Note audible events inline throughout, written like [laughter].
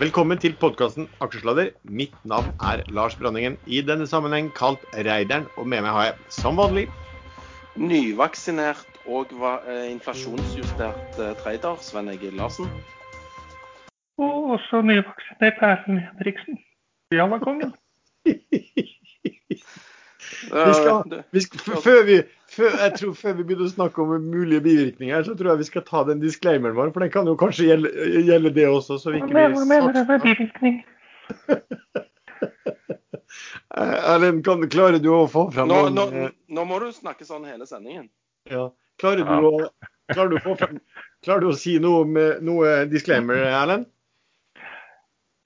Velkommen til podkasten Aksjesladder. Mitt navn er Lars Branningen, i denne sammenheng kalt Reideren. Og med meg har jeg, som vanlig, Nyvaksinert og eh, inflasjonsjustert eh, trader, Sven Egil Larsen. Og også nyvaksinert Erlend Henriksen. Jallakongen. Vi skal, vi skal, før, vi, før, jeg tror, før vi begynner å snakke om mulige bivirkninger, så tror jeg vi skal ta den disclaimeren vår. For den kan jo kanskje gjelde, gjelde det også. så vi ikke blir hva mener du med bivirkning? [laughs] Eh, Erlend, kan- klarer du å få fram Nå, noen, nå, eh, nå må du snakke sånn hele sendingen. ja. klarer, du å, klarer, du å få fram, klarer du å si noe med noe disclaimer, Erlend?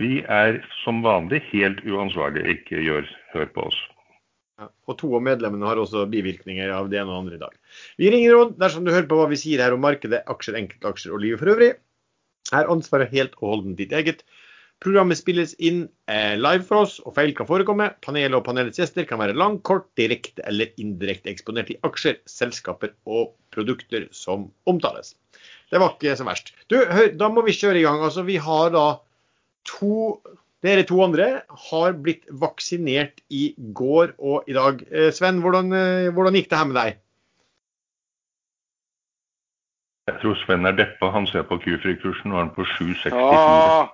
Vi er som vanlig helt uansvarlige. Ikke gjør, hør på oss. Og to av medlemmene har også bivirkninger av det ene og andre i dag. Vi ringer råd dersom du hører på hva vi sier her om markedet, aksjer, enkeltaksjer og livet for øvrig. Er ansvaret helt og holdent ditt eget. Programmet spilles inn eh, live for oss, og feil kan forekomme. Panelet og panelets gjester kan være lang, kort, direkte eller indirekte eksponert i aksjer, selskaper og produkter som omtales. Det var ikke så verst. Du, hør, da må vi kjøre i gang. Altså, vi har da to Dere to andre har blitt vaksinert i går og i dag. Eh, Sven, hvordan, eh, hvordan gikk det her med deg? Jeg tror Sven er deppa. Han ser på Q-frikursen, nå er han på 7,64. Ah,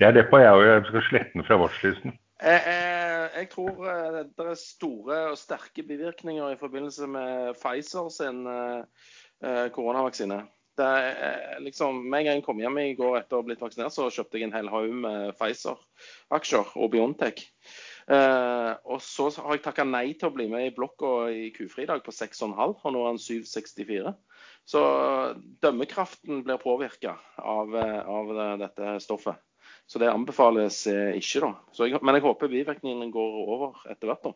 Jeg er deppa, jeg òg. Jeg skal slette den fra varslisten. jeg, jeg, jeg tror eh, det er store og sterke bivirkninger i forbindelse med Pfizer sin eh, eh, koronavaksine. Det liksom, Med en gang jeg kom hjem i går etter å ha blitt vaksinert, så kjøpte jeg en hel haug med Pfizer-aksjer og Biontech. Eh, og så har jeg takka nei til å bli med i blokka i Q-fridag på 6,5, og nå er han 7,64. Så dømmekraften blir påvirka av, eh, av dette stoffet. Så det anbefales eh, ikke, da. Jeg, men jeg håper bivirkningene går over etter hvert, da.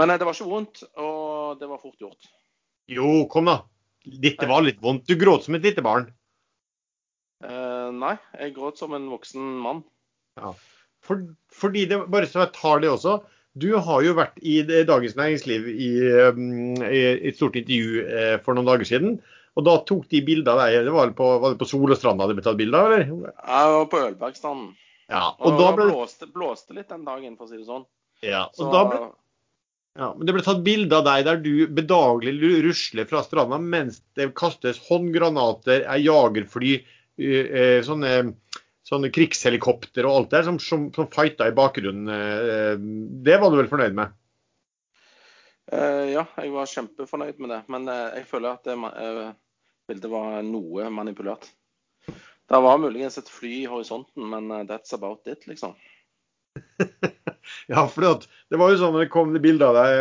Men eh, det var ikke vondt, og det var fort gjort. Jo, kom da. Dette var litt vondt. Du gråt som et lite barn. Uh, nei, jeg gråt som en voksen mann. For, fordi det, bare så jeg tar det også. Du har jo vært i Dagens Næringsliv i, um, i et stort intervju eh, for noen dager siden. Og da tok de bilder av deg. Det var, på, var det på Solostranda det ble tatt bilder av, eller? Jeg var på Ølbergstranden. Ja. Og, Og da ble, blåste, blåste litt den dagen, for å si det sånn. ja, Så, og da ble, ja, men det ble tatt bilde av deg der du bedagelig rusler fra stranda mens det kastes håndgranater, er jagerfly, eh, sånne, sånne krigshelikopter og alt der som, som, som fighta i bakgrunnen. eh, Det var du vel fornøyd med? eh, ja, jeg var kjempefornøyd med det. Men jeg føler at det bildet var noe manipulert. Det var muligens et fly i horisonten, men that's about it, liksom. [laughs] Ja, for det, det var jo sånn når det kom det bildet av deg,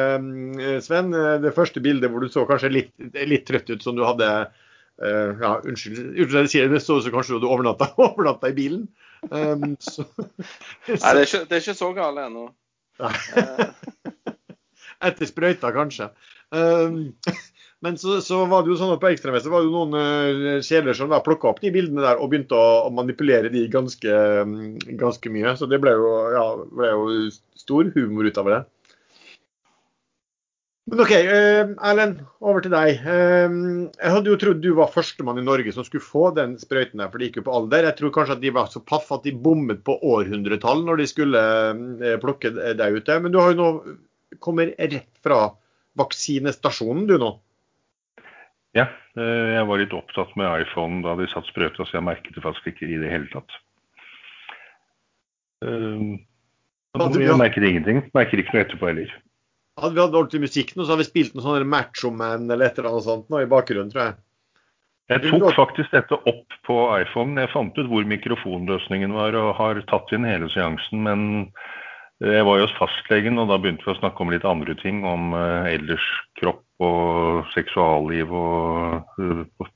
eh, Sven. eh, Det første bildet hvor du så kanskje litt, litt trøtt ut, som du hadde eh, ja, Unnskyld, unnskyld at jeg sier det, det så ut som kanskje du overnatta, overnatta [laughs] i bilen. Um, så, Nei, det er ikke, det er ikke så gale ennå. [laughs] Etter sprøyta, kanskje. Um, men så, så var det jo sånn at på ekstremester var det jo noen uh, kjeler som da plukka opp de bildene der og begynte å, å manipulere de ganske, um, ganske mye. Så det ble jo, ja, ble jo stor humor ut av det. Men OK, uh, Erlend, over til deg. Um, jeg hadde jo trodd du var førstemann i Norge som skulle få den sprøyten der, for det gikk jo på alder. Jeg tror kanskje at de var så paff at de bommet på århundretall når de skulle plukke deg ut. Men du har jo nå kommer rett fra vaksinestasjonen du nå. Ja, eh, jeg var litt opptatt med iPhone da de satt sprøyta, så jeg merket det faktisk ikke i det hele tatt. Eh, vi Jeg merket ingenting. Merker ikke noe etterpå heller. Hadde vi hatt ordentlig musikk nå, så hadde vi spilt noe sånn Macho Man eller et eller annet sånt nå i bakgrunnen, tror jeg. Jeg tok faktisk dette opp på iPhone. Jeg fant ut hvor mikrofonløsningen var og har tatt inn hele seansen. Men jeg var jo hos fastlegen, og da begynte vi å snakke om litt andre ting. Om eh, ellers kropp og seksualliv og, eh,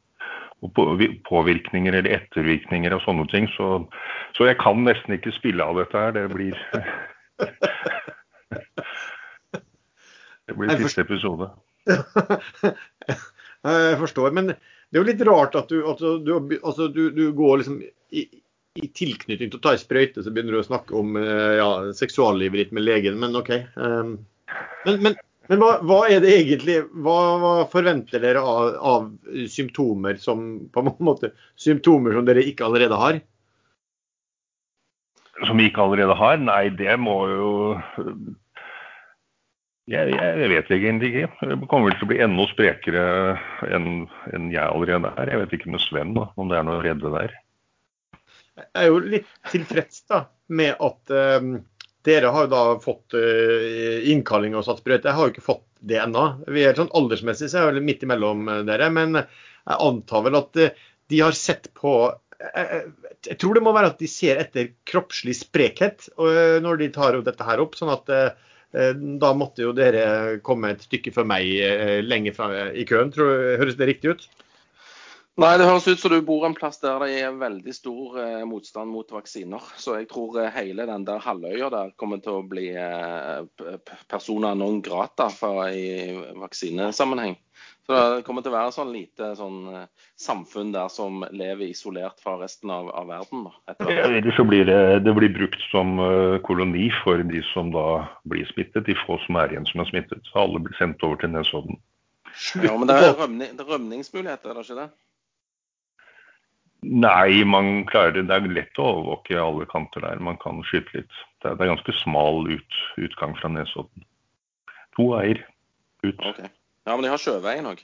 og på- påvirkninger eller ettervirkninger og sånne ting. Så, så jeg kan nesten ikke spille av dette her. Det blir [laughs] Det blir siste episode. [laughs] jeg forstår. Men det er jo litt rart at du, at du, altså, du, du går liksom i, tilknytning til å ta en sprøyte, så begynner du å snakke om eh, ja, seksuallivet ditt med legen. Men OK. Um, men, men Men hva, hva, er det egentlig Hva, hva forventer dere av, av, symptomer som på en måte symptomer som dere ikke allerede har? Som vi ikke allerede har? Nei, det må jo jeg, jeg, vet egentlig ikke. Det kommer vel til å bli enda sprekere enn en jeg allerede er. Jeg vet ikke med Sven da, om det er noe å redde der. Jeg er jo litt tilfreds da, med at um, dere har da fått uh, innkalling og satt sprøyte. Jeg har jo ikke fått det ennå. Vi er sånn Aldersmessig så er jeg vel midt imellom dere. Men jeg antar vel at uh, de har sett på jeg, jeg, tror det må være at de ser etter kroppslig sprekhet når de tar dette her opp. sånn at Eh, da måtte jo dere komme et stykke før meg lenge fra i køen. Tror, høres det riktig ut? Nei, det høres ut som du bor en plass der det er veldig stor eh, motstand mot vaksiner. Så jeg tror eh, hele den der halvøya der kommer til å bli eh, persona non grata for, i vaksinesammenheng. Så det kommer til å være sånn lite sånn, eh, samfunn der som lever isolert fra resten av, av verden. Da, Eller så blir det, det blir brukt som uh, koloni for de som da blir smittet. De få som er igjen som er smittet. Så alle blir sendt over til Nesodden. Ja, men det er, rømning, er rømningsmuligheter, er det ikke det? Nei, man klarer det. Det er lett å overvåke alle kanter der. Man kan skyte litt. Det er, det er ganske smal ut, utgang fra Nesodden. To veier ut. Okay. Ja, men de har sjøveien òg.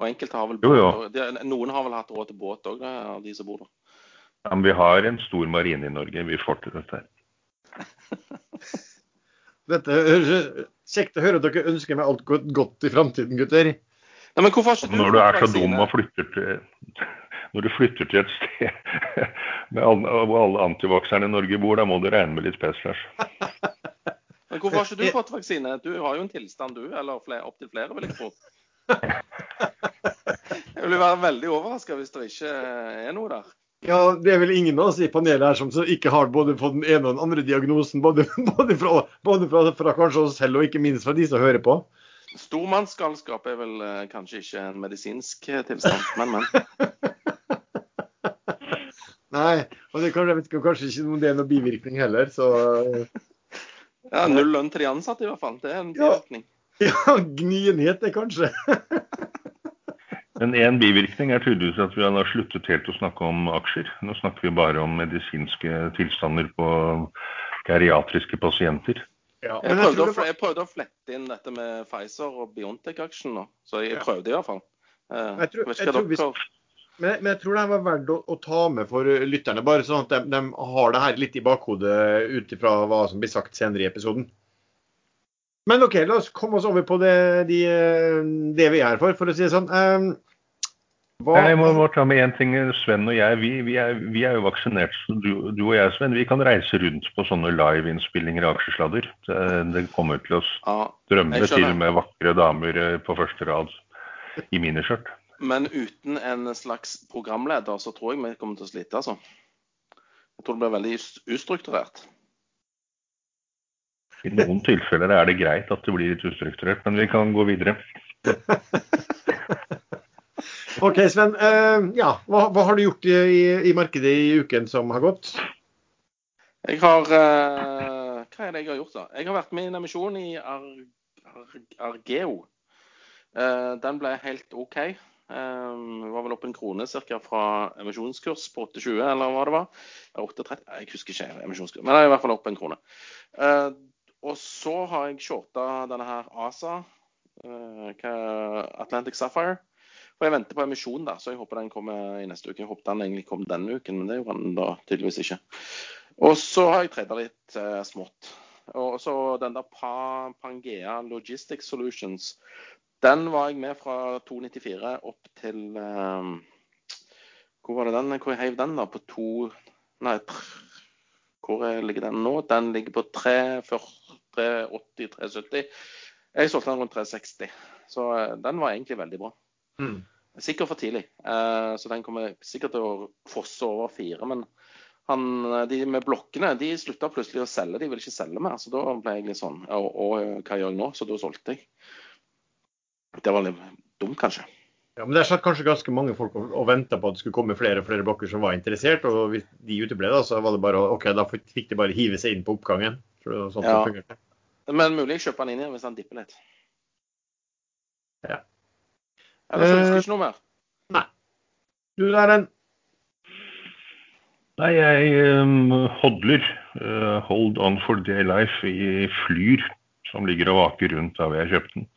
Og enkelte har vel båt. Jo, jo. noen har vel hatt råd til båt òg, av de som bor der. Ja, men vi har en stor marine i Norge. Vi får til dette. [laughs] dette høres kjekt å høre at dere ønsker meg alt godt i framtiden, gutter. Ja, men hvorfor ikke du Når du er så dum og flytter til når du flytter til et sted [laughs] med alle, hvor alle antivakserne i Norge bor, da må du regne med litt pes, Lars. [laughs] Men hvorfor har ikke du fått vaksine? Du har jo en tilstand du, eller opptil flere, vil jeg tro. [laughs] Jeg vil være veldig overraska hvis det ikke er noe der. Ja, det er vel ingen av oss i panelet her som ikke har både fått den ene og den andre diagnosen. Både, både, fra, både fra, fra, kanskje oss selv og ikke minst fra de som hører på. Stormannsgalskap er vel eh, kanskje ikke en medisinsk eh, tilstand, men, men. Nei, og det kan, vet kanskje ikke om det er noen bivirkning heller, så [laughs] ja, Null lønn til de ansatte, i hvert fall. Det er en bivirkning. Ja, [laughs] ja gnienhet det, kanskje. [laughs] Men en bivirkning er tydeligvis at vi har sluttet helt å snakke om aksjer. Nå snakker vi bare om medisinske tilstander på geriatriske pasienter. Ja, jeg, prøvde å, jeg, prøvde å, flette inn dette med Pfizer og Biontech-aksjen nå, så jeg prøvde i hvert fall. Eh, jeg tror, jeg tror hvis, men, men, jeg tror det var verdt å, å, ta med for lytterne, bare sånn at de, de har det her litt i bakhodet ut ifra hva som blir sagt senere i episoden. Men OK, la oss komme oss over på det, de, det vi er her for, for å si det sånn. Um, hva... Jeg må bare ta med én ting. Sven og jeg vi, vi, er, vi er, jo vaksinert. Du, du, og jeg, Sven, vi kan reise rundt på sånne liveinnspillinger av aksjesladder. Det, det, kommer til oss ja, drømme til med vakre damer eh, på første rad i miniskjørt. Men uten en slags programleder, så tror jeg vi kommer til å slite, altså. Jeg tror det blir veldig ustrukturert. I noen tilfeller er det greit at det blir litt ustrukturert, men vi kan gå videre. [laughs] OK, Sven. Uh, ja, hva, hva, har du gjort i, i, i, markedet i uken som har gått? Jeg har uh, Hva er det jeg har gjort, da? Jeg har vært med i en emisjon i Ar Ar Argeo. Uh, den ble helt OK. Um, var vel opp en krone cirka fra emisjonskurs på 8,20, eller hva det var. 8,30, jeg husker ikke emisjonskurs, men det er i hvert fall opp en krone. Uh, og så har jeg shorta denne her ASA, uh, Atlantic Sapphire. Og jeg venter på emisjon, da, så jeg håper den kommer i neste uke. Jeg håpet den egentlig kom denne uken, men det gjorde den da tydeligvis ikke. Og så har jeg treda litt uh, smått. Og så den der Pangea Logistics Solutions den var jeg med fra 294 opp til um, Hvor var det den? Hvor jeg heiv den, da? På to Nei, hvor ligger den nå? Den ligger på 380-370. Jeg solgte den rundt 360, så uh, den var egentlig veldig bra. Mm. Sikkert for tidlig, uh, så den kommer sikkert til å fosse over fire. Men han, de med blokkene de slutta plutselig å selge, de ville ikke selge mer. Så da ble jeg litt sånn Og, og hva gjør jeg nå? Så da solgte jeg. Det var litt dumt, kanskje. Ja, men Det satt kanskje ganske mange folk og, og venta på at det skulle komme flere og flere blokker som var interessert. og Hvis de uteble, da, så var det bare ok, da fikk de bare hive seg inn på oppgangen. Sånn ja. det Men mulig jeg kjøper den inn igjen hvis han dipper litt. Ja. Ellers ønsker jeg ikke noe mer. Nei. Du der, en. Nei, jeg um, hodler. Uh, hold on for dear life i Flyr, som ligger og vaker rundt der hvor jeg kjøpte den.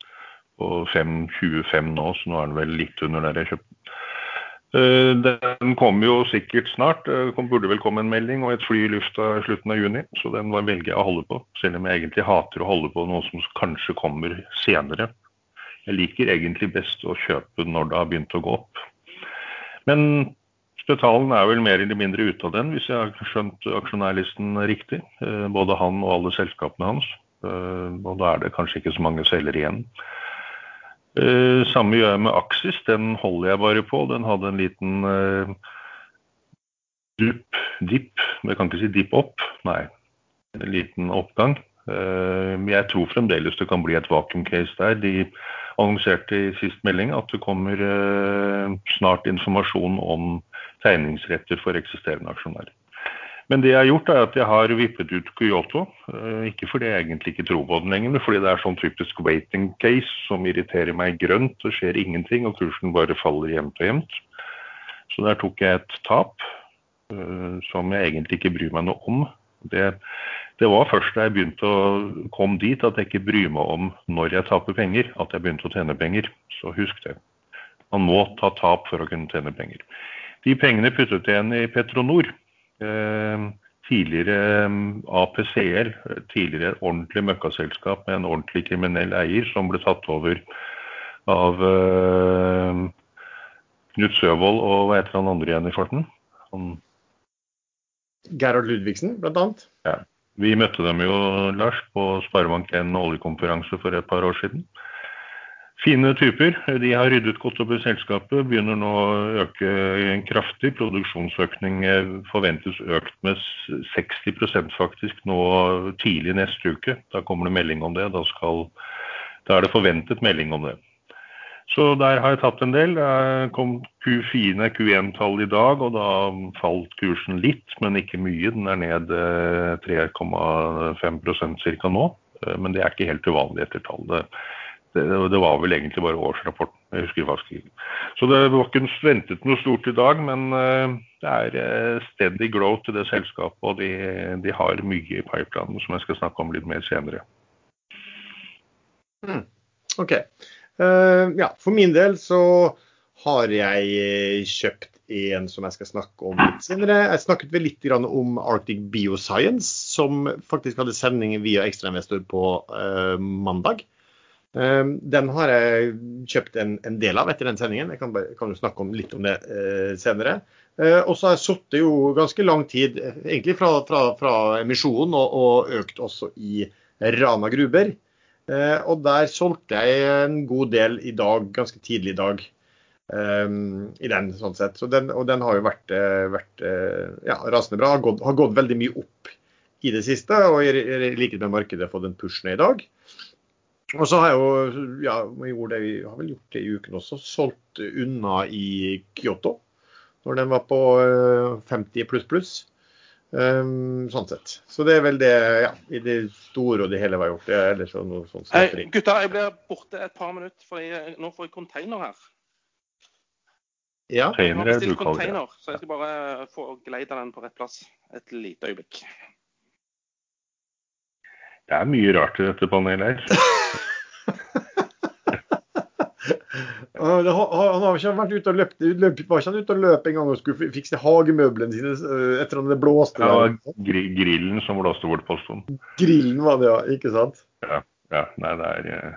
På 5,25 nå, så nå er den vel litt under der jeg kjøpte den. Eh, kommer jo sikkert snart. Det burde vel komme en melding og et fly i lufta i slutten av juni, så den velger jeg å holde på. Selv om jeg egentlig hater å holde på noe som kanskje kommer senere. Jeg liker egentlig best å kjøpe når det har begynt å gå opp. Men Spetalen er vel mer eller mindre ute av den, hvis jeg har skjønt aksjonærlisten riktig. Eh, Både han og alle selskapene hans. Eh, Og da er det kanskje ikke så mange selgere igjen. Eh, Samme gjør jeg med Axis. Den holder jeg bare på. Den hadde en liten eh, dupp, dipp, jeg kan ikke si dipp opp. Nei, en liten oppgang. Eh, Men jeg tror fremdeles det kan bli et vakuum-case der. De annonserte i sist melding at det kommer snart informasjon om tegningsretter for eksisterende aksjonærer. Men det jeg har gjort er at jeg har vippet ut Kyoto. eh, Ikke fordi jeg egentlig ikke tror på den lenger, men fordi det er sånn typisk waiting case som irriterer meg grønt. Det skjer ingenting, og kursen bare faller jevnt og jevnt. Så der tok jeg et tap eh, som jeg egentlig ikke bryr meg noe om. Det, det var først da jeg begynte å komme dit at jeg ikke bryr meg om når jeg taper penger, at jeg begynte å tjene penger. Så husk det. Man må ta tap for å kunne tjene penger. De pengene puttet jeg igjen i Petronor. Eh, tidligere eh, APCL, tidligere tidligere ordentlig møkkaselskap med en ordentlig kriminell eier som ble tatt over av eh, Knut Søvold og hva heter han andre igjen i farten? Han, Gerhard Ludvigsen, blant annet. vi møtte dem jo, Lars, på Sparebank1 oljekonferanse for et par år siden. Fine typer. De har ryddet godt opp i selskapet. Begynner nå å øke kraftig. Produksjonsøkning eh, forventes økt med 60% faktisk nå tidlig neste uke. Da kommer det melding om det. Da, skal, da er det forventet melding om det. Så der har jeg tatt en del. Det kom Q4, Q1-tall i dag, og da falt kursen litt, men ikke mye. Den er ned eh, 3,5% ca. nå. Eh, Men det er ikke helt uvanlig etter tall. Det, det, var vel egentlig bare årsrapporten. Jeg husker faktisk. Så det var ikke ventet noe stort i dag, men eh, det er eh, steady growth i det selskapet. Og de, de har mye i pipelinen som jeg skal snakke om litt mer senere. OK. Uh, ja, for min del så har jeg kjøpt en som jeg skal snakke om litt senere. Jeg snakket vel litt om Arctic Bioscience, som faktisk hadde sending via ekstrainvestor på mandag. Eh, den har jeg kjøpt en, en del av etter den sendingen. Jeg kan, bare, kan snakke om, litt om det eh, senere. Eh, og så har jeg sittet jo ganske lang tid, egentlig fra, fra, fra emisjonen, og, og økt også i Rana Gruber. Eh, og der solgte jeg en god del i dag, ganske tidlig i dag. eh, I den, sånn sett. Så den, og den har jo vært, eh, vært eh, ja, rasende bra. Har gått, har gått veldig mye opp i det siste, og i likhet med markedet fått en push ned i dag. Og så har jeg jo, ja, vi gjorde det, vi har vel gjort det i uken også, solgt unna i Kyoto. Når den var på eh, 50 pluss pluss. Um, sånn sett. Så det er vel det, ja, i det store og det hele var gjort. Det er ellers så noe sånn Hey, gutta, jeg blir borte et par minutter, for jeg, nå får jeg container her. Ja. Jeg har bestilt container, så jeg skal bare få geleida den på rett plass et lite øyeblikk. Det er mye rart i dette panelet her. [laughs] Han har ikke vært ute og løpt, løp, var ikke han ute og løp en gang og skulle fikse hagemøblene sine eh, etter at det blåste? Ja, gr grillen som blåste bort posten. Grillen var det, ja. Ikke sant? Ja, nei, det er jeg...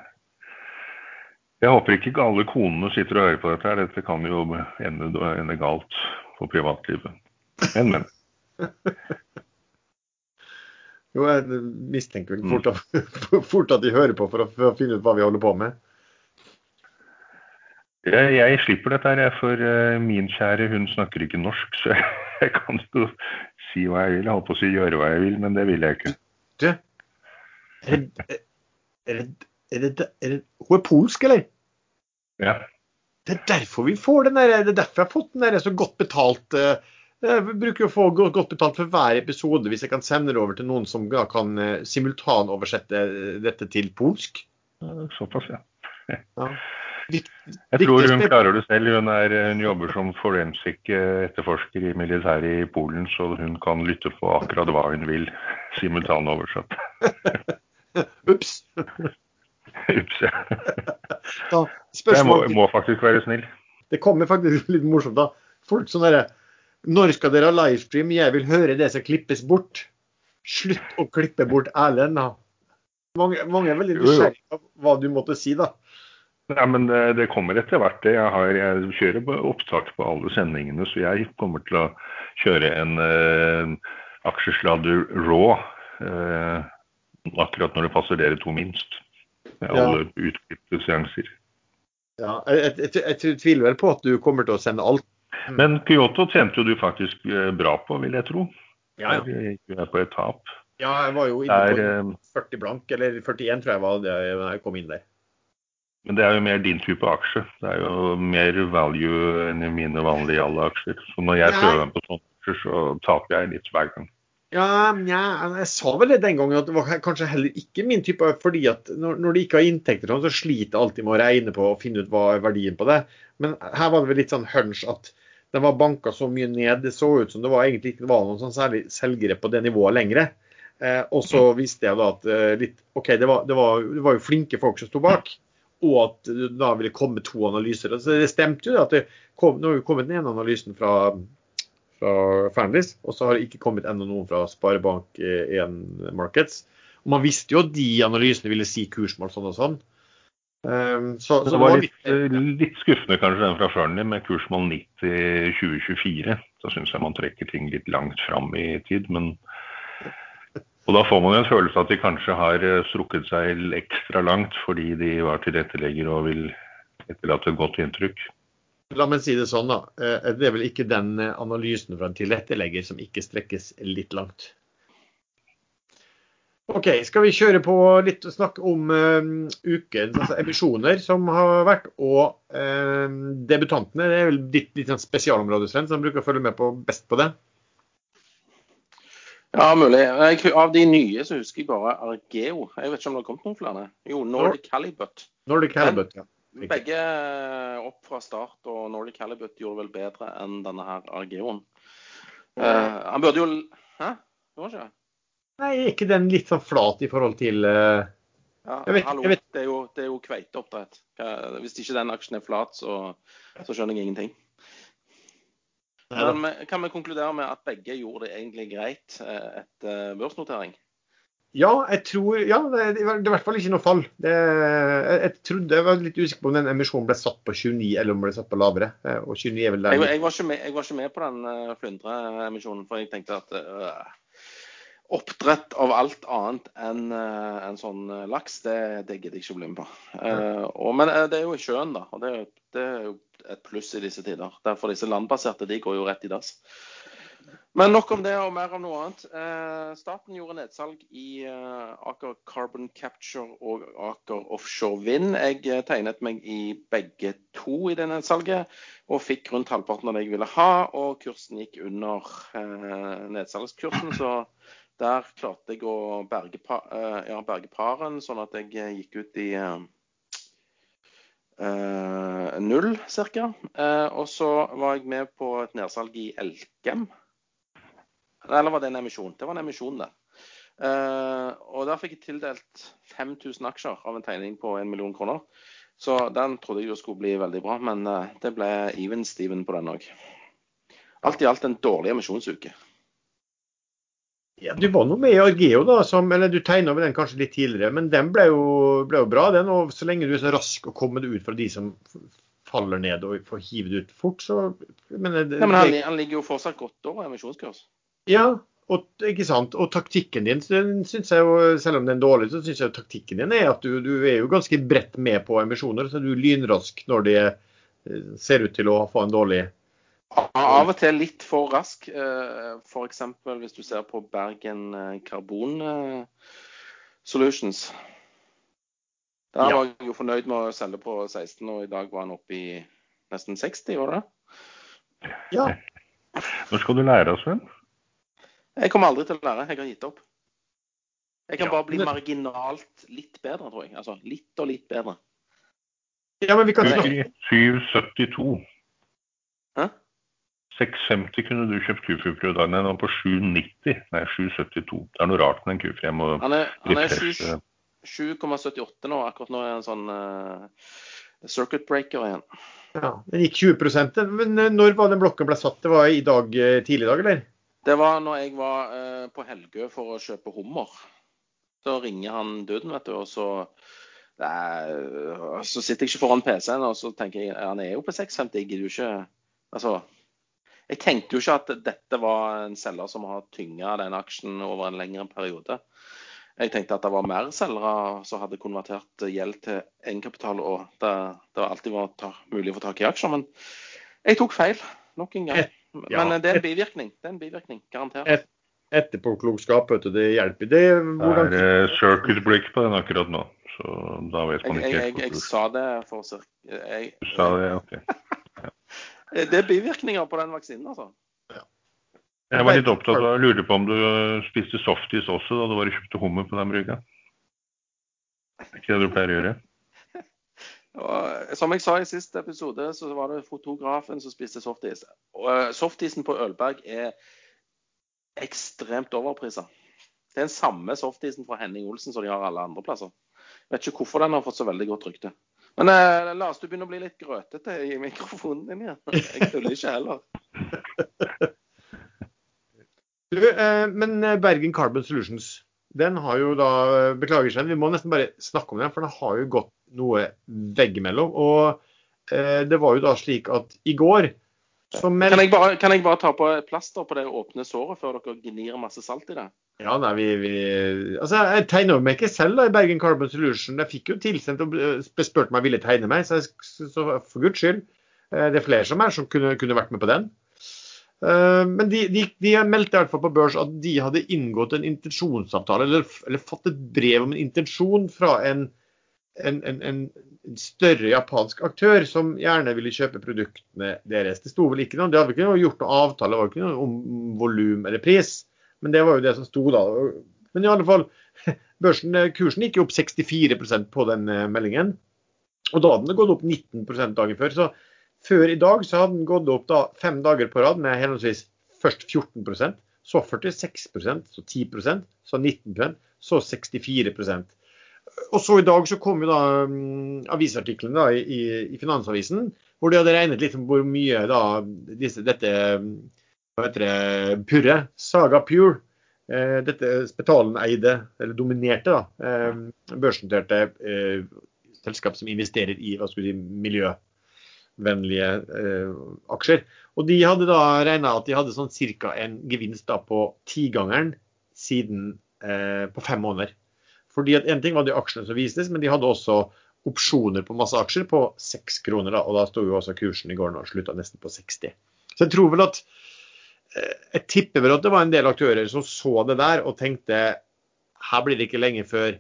Jeg håper ikke alle konene sitter og hører på dette. her. Dette kan jo ende, ende galt på privatlivet. Men, men. Jo, jeg mistenker vel fort at, [laughs] fort at de hører på for å, for å finne ut hva vi holder på med. Jeg, jeg slipper dette her, for eh, min kjære hun snakker ikke norsk. Så [laughs] jeg kan jo si hva jeg vil. Jeg holdt på å si gjøre hva jeg vil, men det vil jeg ikke. Du, er det, er det, er det, er Hun er polsk, eller? Ja. Det er derfor vi får den der, det er derfor jeg har fått den der så godt betalt eh, Jeg bruker å få godt betalt for hver episode hvis jeg kan sende det over til noen som kan eh, simultanoversette dette til polsk. Såpass, ja. Ja. Jeg tror hun klarer det selv. Hun, er, hun jobber som forensic etterforsker i militæret i Polen, så hun kan lytte på akkurat hva hun vil, simultanoversatt. [laughs] Ups. Ups, ja. [laughs] Da, Jeg må, må faktisk være snill. det kommer faktisk [laughs] litt morsomt, da. Folk sånn derre Når skal dere ha livestream? Jeg vil høre det som klippes bort. Slutt å klippe bort Erlend, da. Mange, mange er veldig nysgjerrige på hva du måtte si, da. Nei, men det, det kommer etter hvert. Jeg, har, jeg kjører på opptak på alle sendingene, så jeg kommer til å kjøre en eh, aksjesladder raw eh, akkurat når det passer dere to minst. Med Ja. alle utklippte seanser. Ja, jeg, jeg, jeg, tviler vel på at du kommer til å sende alt. Men Kyoto tjente jo du faktisk eh, bra på, vil jeg tro. Ja, ja. Der gikk du er på et tap. ja jeg var jo inne på eh, 40 blank, eller 41 tror jeg var det da jeg kom inn der. Men det er jo mer din type aksje. Det er jo mer value enn i mine vanlige alle aksjer. Så når jeg prøver meg på sånne aksjer, så taper jeg litt hver gang. Ja, nja, jeg sa vel det den gangen at det var kanskje heller ikke min type, fordi at når, når de ikke har inntekter, sånn, så sliter jeg alltid med å regne på og finne ut hva er verdien på det. Men her var det vel litt sånn hunch at den var banka så mye ned. Det så ut som det var egentlig ikke var noen sånn særlig selgere på det nivået lenger. Eh, og så visste jeg da at eh, litt, OK, det var, det, var, det var jo flinke folk som sto bak. Og at det da ville komme to analyser. Altså, det stemte jo. at det kom, Nå har jo kommet den ene analysen fra fra Fearnleys, og så har det ikke kommet ennå noen fra Sparebank1 Markets. Og Man visste jo at de analysene ville si kursmål sånn og sånn. Um, så, så Det var litt, eh, litt skuffende kanskje den fra Fearnley med kursmål 90 2024. Da syns jeg man trekker ting litt langt fram i tid. men og Da får man jo en følelse av at de kanskje har eh, strukket seg ekstra langt fordi de var tilrettelegger og vil etterlate et godt inntrykk. La meg si det sånn, da. Eh, Det er vel ikke den eh, analysen fra en tilrettelegger som ikke strekkes litt langt. OK, skal vi kjøre på litt og snakke om uh, ukens altså emisjoner som har vært, og uh, debutantene. Det er vel ditt litt sånn spesialområde, Sven, som bruker å følge med på best på det. Ja, mulig. Jeg, av de nye så husker jeg bare Argeo. Jeg vet ikke om det har kommet noen flere. Jo, Nordic Halibut. Nordic Halibut, ja. Riktig. Begge opp fra start, og Nordic Halibut gjorde vel bedre enn denne her Argeoen. Uh, han burde jo Hæ? Det var ikke det? Nei, ikke den litt sånn flat i forhold til uh... Ja, Jeg vet- hallo, jeg vet- Det er jo, det er jo kveiteoppdrett. Hvis ikke den aksjen er flat, så, så skjønner jeg ingenting. Men kan vi konkludere med at begge gjorde det egentlig greit eh, etter børsnotering? Ja, jeg tror Ja, det var er i hvert fall ikke noe fall. Det, jeg, jeg trodde jeg var litt usikker på om den emisjonen ble satt på 29 eller om den ble satt på lavere. Eh, Og 29 er vel der. Jeg, jeg, var, ikke med, jeg var ikke med på den uh, Flyndre-emisjonen, for jeg tenkte at øh, oppdrett av alt annet enn øh, en sånn laks, det, det gidder jeg ikke å bli med på. Eh, og, men det er jo i sjøen, da. Og det, det er jo et pluss i disse tider. Derfor disse landbaserte de går jo rett i dass. Men nok om det og mer om noe annet. Eh, staten gjorde nedsalg i eh, Aker Carbon Capture og Aker Offshore Vind. Jeg eh, tegnet meg i begge to i det nedsalget, og fikk rundt halvparten av det jeg ville ha. Og kursen gikk under eh, nedsalgskursen, så der klarte jeg å berge, pa, eh, ja, berge paren, sånn at jeg eh, gikk ut i eh, null ca. Eh, og så var jeg med på et nedsalg i Elkem. Eller var det en emisjon? Det var en emisjon, det. Eh, og der fikk jeg tildelt 5000 aksjer av en tegning på en million kroner. Så den trodde jeg jo skulle bli veldig bra, men eh, det ble even-steven på den òg. Alt i alt en dårlig emisjonsuke. Ja, du var nå med i Argeo, da, som, eller du tegna med den kanskje litt tidligere, men den ble jo, ble jo bra, den. Og så lenge du er så rask å komme deg ut fra de som faller ned og får hivet det ut fort, så men, det, Nei, men han, han ligger jo fortsatt godt over emisjonskurs. Ja, og, ikke sant? og taktikken din, synes jeg jo, selv om den er dårlig, så syns jeg jo taktikken din er at du, du er jo ganske bredt med på emisjoner. Så du er lynrask når de eh, ser ut til å få en dårlig Av og til litt for rask. Eh, F.eks. hvis du ser på Bergen Carbon Karbon eh, Solutions. Der var jeg jo fornøyd med å selge på 16, og i dag var han oppe i nesten 60, var det det? Ja. Når skal du lære, Sven? Jeg kommer aldri til å lære. Jeg har gitt opp. Jeg kan Ja, bare bli men- marginalt litt bedre, tror jeg. Altså litt og litt bedre. Ja, men vi kan snakke 772. Hæ? 650 kunne du kjøpt Q-Free i dag. Nei, den var på 790. Nei, 772. Det er noe rart med den Q-Free. Jeg må Han er, han er 7,78 nå. Akkurat nå er han sånn uh, circuit breaker igjen. ja, Den gikk 20 den. Men eh, når var den blokken ble satt? Det var i dag eh, tidlig i dag, eller? Det var når jeg var uh, på Helgø for å kjøpe hummer. Så ringer han duden, vet du, og så det er, Så sitter jeg ikke foran PC-en, og så tenker jeg han er jo på 650, jeg gidder jo ikke Altså, jeg tenkte jo ikke at dette var en selger som har tynga den aksjen over en lengre periode. Jeg tenkte at det var mer selgere som hadde konvertert gjeld til egenkapital, og det, det alltid var ta, mulig å få tak i aksjer. Men jeg tok feil nok en gang. ja. Men det er en bivirkning. Det er en bivirkning, garantert. Et- Etterpåklokskap, vet du, det hjelper. Det, Det er eh, circuit break på den akkurat nå. Så da vet man ikke jeg, jeg, jeg jeg sa det for cirka jeg, Du sa det, ok. Det er bivirkninger på den vaksinen, altså. Jeg var litt opptatt av, lurte på om du spiste softis også da du var og kjøpte hummer på den brygga? Er ikke det du pleier å gjøre? [laughs] Og, som jeg sa i siste episode, så var det fotografen som spiste softis. Og eh, softisen på Ølberg er ekstremt overprisa. Det er den samme softisen fra Henning Olsen som de har alle andre plasser. Jeg Vet ikke hvorfor den har fått så veldig godt rykte. Men eh, Lars, du begynner å bli litt grøtete i mikrofonen din igjen. Jeg tuller ikke heller. [laughs] du, eh, men eh, Bergen Carbon Solutions, den har jo da eh, Beklager seg, vi må nesten bare snakke om den, for det har jo gått noe veggimellom. Og eh, det var jo da slik at i går Kan jeg, bare, kan jeg bare ta på plaster på det åpne såret før dere gnir masse salt i det? Ja, nei, vi, vi Altså, jeg tegner meg ikke selv da i Bergen Carbon Solution. Jeg fikk jo tilsendt og spurte om jeg ville tegne meg, så, jeg, så så for guds skyld. eh, Det er flere som er som kunne, kunne vært med på den. Eh, Men de, de, de meldte i hvert fall på børs at de hadde inngått en intensjonsavtale, eller, eller fått et brev om en intensjon fra en, en, en, en større japansk aktør som gjerne ville kjøpe produktene deres. Det sto vel ikke noe, det hadde vi ikke gjort noe avtale, var ikke noe om volum eller pris. Men det var jo det som sto da. Men i alle fall, [laughs] børsen, kursen gikk jo opp 64% på den eh, meldingen. Og da hadde den gått opp 19% dagen før. Så før i dag så hadde den gått opp da fem dager på rad med henholdsvis først 14% så 46% så 10% så 19% så 64 og så i dag så kom jo da um, da i, i, Finansavisen, hvor de hadde regnet litt på hvor mye da disse, dette um, hva heter det, Purre, Saga Pure, eh, dette Spetalen eide, eller dominerte, da, eh, børsnoterte eh, selskap som investerer i hva skulle si, miljøvennlige eh, aksjer. Og de hadde da regna at de hadde sånn ca. en gevinst da på tigangeren siden eh, på fem måneder. Fordi at En ting var de aksjene som vistes, men de hadde også opsjoner på masse aksjer på seks kroner. Da, og da sto jo også kursen i går og slutta nesten på 60. Så jeg tror vel at eh, Jeg tipper vel at det var en del aktører som så det der og tenkte her blir det ikke lenge før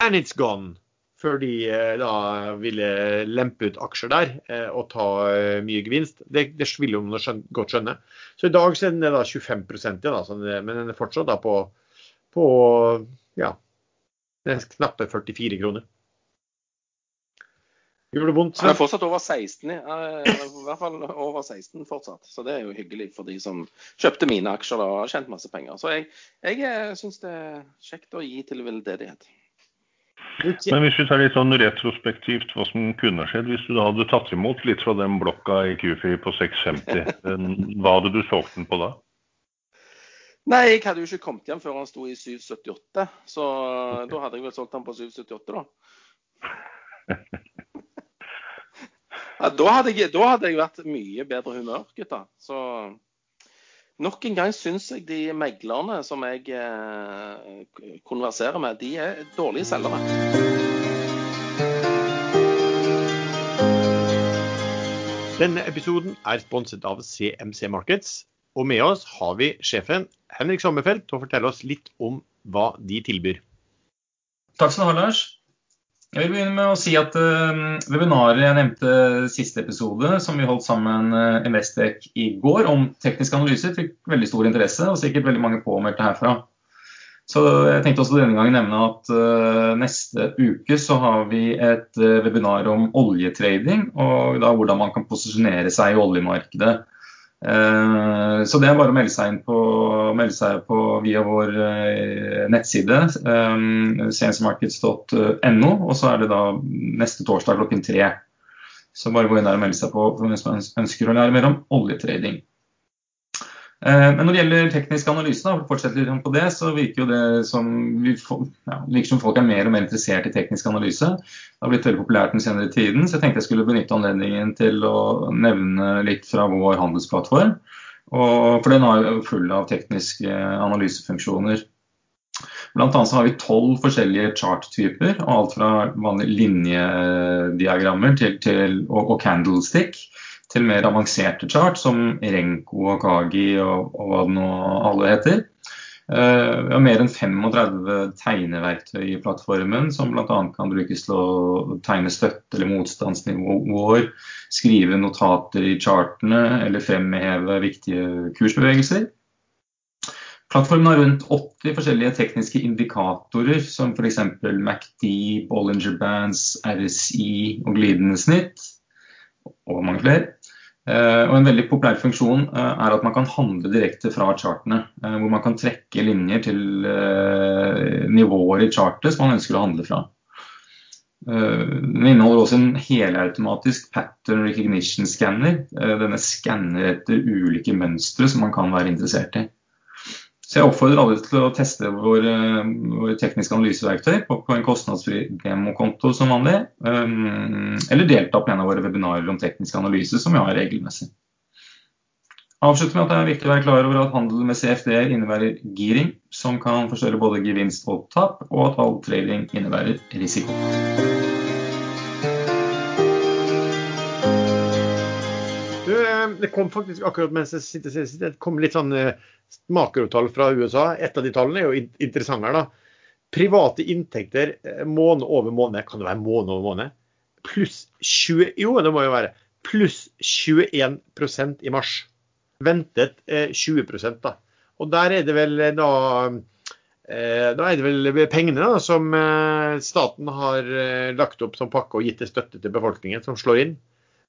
and it's gone. Før de eh, da ville lempe ut aksjer der eh, og ta mye gevinst. Det, det vil jo man godt skjønne. Så i dag så er den da 25 igjen, er- men den er fortsatt da på, på ja, det er knappe 44 kroner. Gjør det vondt? Han er fortsatt over 16, ja. Han er i hvert fall over 16 fortsatt. Så det er jo hyggelig for de som kjøpte mine aksjer da, og har tjent masse penger. Så jeg, jeg syns det er kjekt å gi til veldedighet. Men hvis vi tar litt sånn retrospektivt hva som kunne skjedd hvis du da hadde tatt imot litt fra den blokka i Q4 på 650, [laughs] hva hadde du solgt den på da? Nei, jeg hadde jo ikke kommet hjem før han sto i 778, så da hadde jeg vel solgt han på 778, da. [laughs] Ja, da, hadde jeg, da hadde jeg vært mye bedre humør, gutta. Så nok en gang syns jeg de meglerne som jeg eh, konverserer med, de er dårlige selgere. Denne episoden er sponset av CMC Markets. Og med oss har vi sjefen Henrik Sommerfelt til å fortelle oss litt om hva de tilbyr. Takk skal du ha, Lars. Jeg vil begynne med å si at uh, webinaret jeg nevnte siste episode, som vi holdt sammen uh, Investec i går om teknisk analyser, fikk veldig stor interesse, og sikkert veldig mange påmeldte herfra. Så jeg tenkte også denne gangen nevne at uh, neste uke så har vi et uh, webinar om oljetrading, og da hvordan man kan posisjonere seg i oljemarkedet. Uh, så det er bare å melde seg på, melde seg på via vår nettside, um, og så er det da neste torsdag klokken tre. Så bare gå inn der og melde seg på hvis man ønsker å lære mer om oljetrading. Eh, men når det gjelder teknisk analyse, da, fortsette litt på det, så virker jo det som, ja, virker som folk er mer og mer interessert i teknisk analyse. Det har blitt veldig populært den senere tiden, så jeg tenkte jeg skulle benytte anledningen til å nevne litt fra vår handelsplattform. Og, for den er jo full av tekniske analysefunksjoner. Blant annet så har vi tolv forskjellige chart-typer, alt fra vanlige linjediagrammer til, til, og, og candlestick til mer avanserte chart, som Renko og Kagi og, og hva det nå alle heter. Uh, vi har mer enn 35 tegneverktøy i plattformen, som bl.a. kan brukes til å tegne støtte- eller motstandsnivåer, skrive notater i chartene eller fremheve viktige kursbevegelser. Plattformen har rundt 80 forskjellige tekniske indikatorer, som f.eks. MACD, Bollinger Bands, RSI og glidende snitt, og mange flere. Eh, og En veldig populær funksjon eh, er at man kan handle direkte fra chartene. Eh, hvor man kan trekke linjer til nivåer i chartet som man ønsker å handle fra. Den inneholder også en helautomatisk pattern recognition scanner. Denne skanner etter ulike mønstre som man kan være interessert i. Så jeg oppfordrer alle til å teste våre, våre tekniske analyseverktøy på, på, en kostnadsfri demokonto som vanlig, um, eller delta på en av våre webinarer om teknisk analyse, som vi har regelmessig. Avslutter med at det er viktig å være klar over at handel med CFD innebærer giring, som kan forstørre både gevinst og tap, og at all trading innebærer risiko. Det kom faktisk akkurat mens jeg sitter, sitter det kom litt sånn eh, makrotall fra USA. Et av de tallene er jo interessant her, da. Private inntekter eh, måned over måned, kan det være måned over måned? Pluss 20 Jo, det må jo være. Pluss 21% i mars. Ventet 20 da. Og der er det vel da da er det vel pengene da, som staten har lagt opp som pakke og gitt til støtte til befolkningen, som slår inn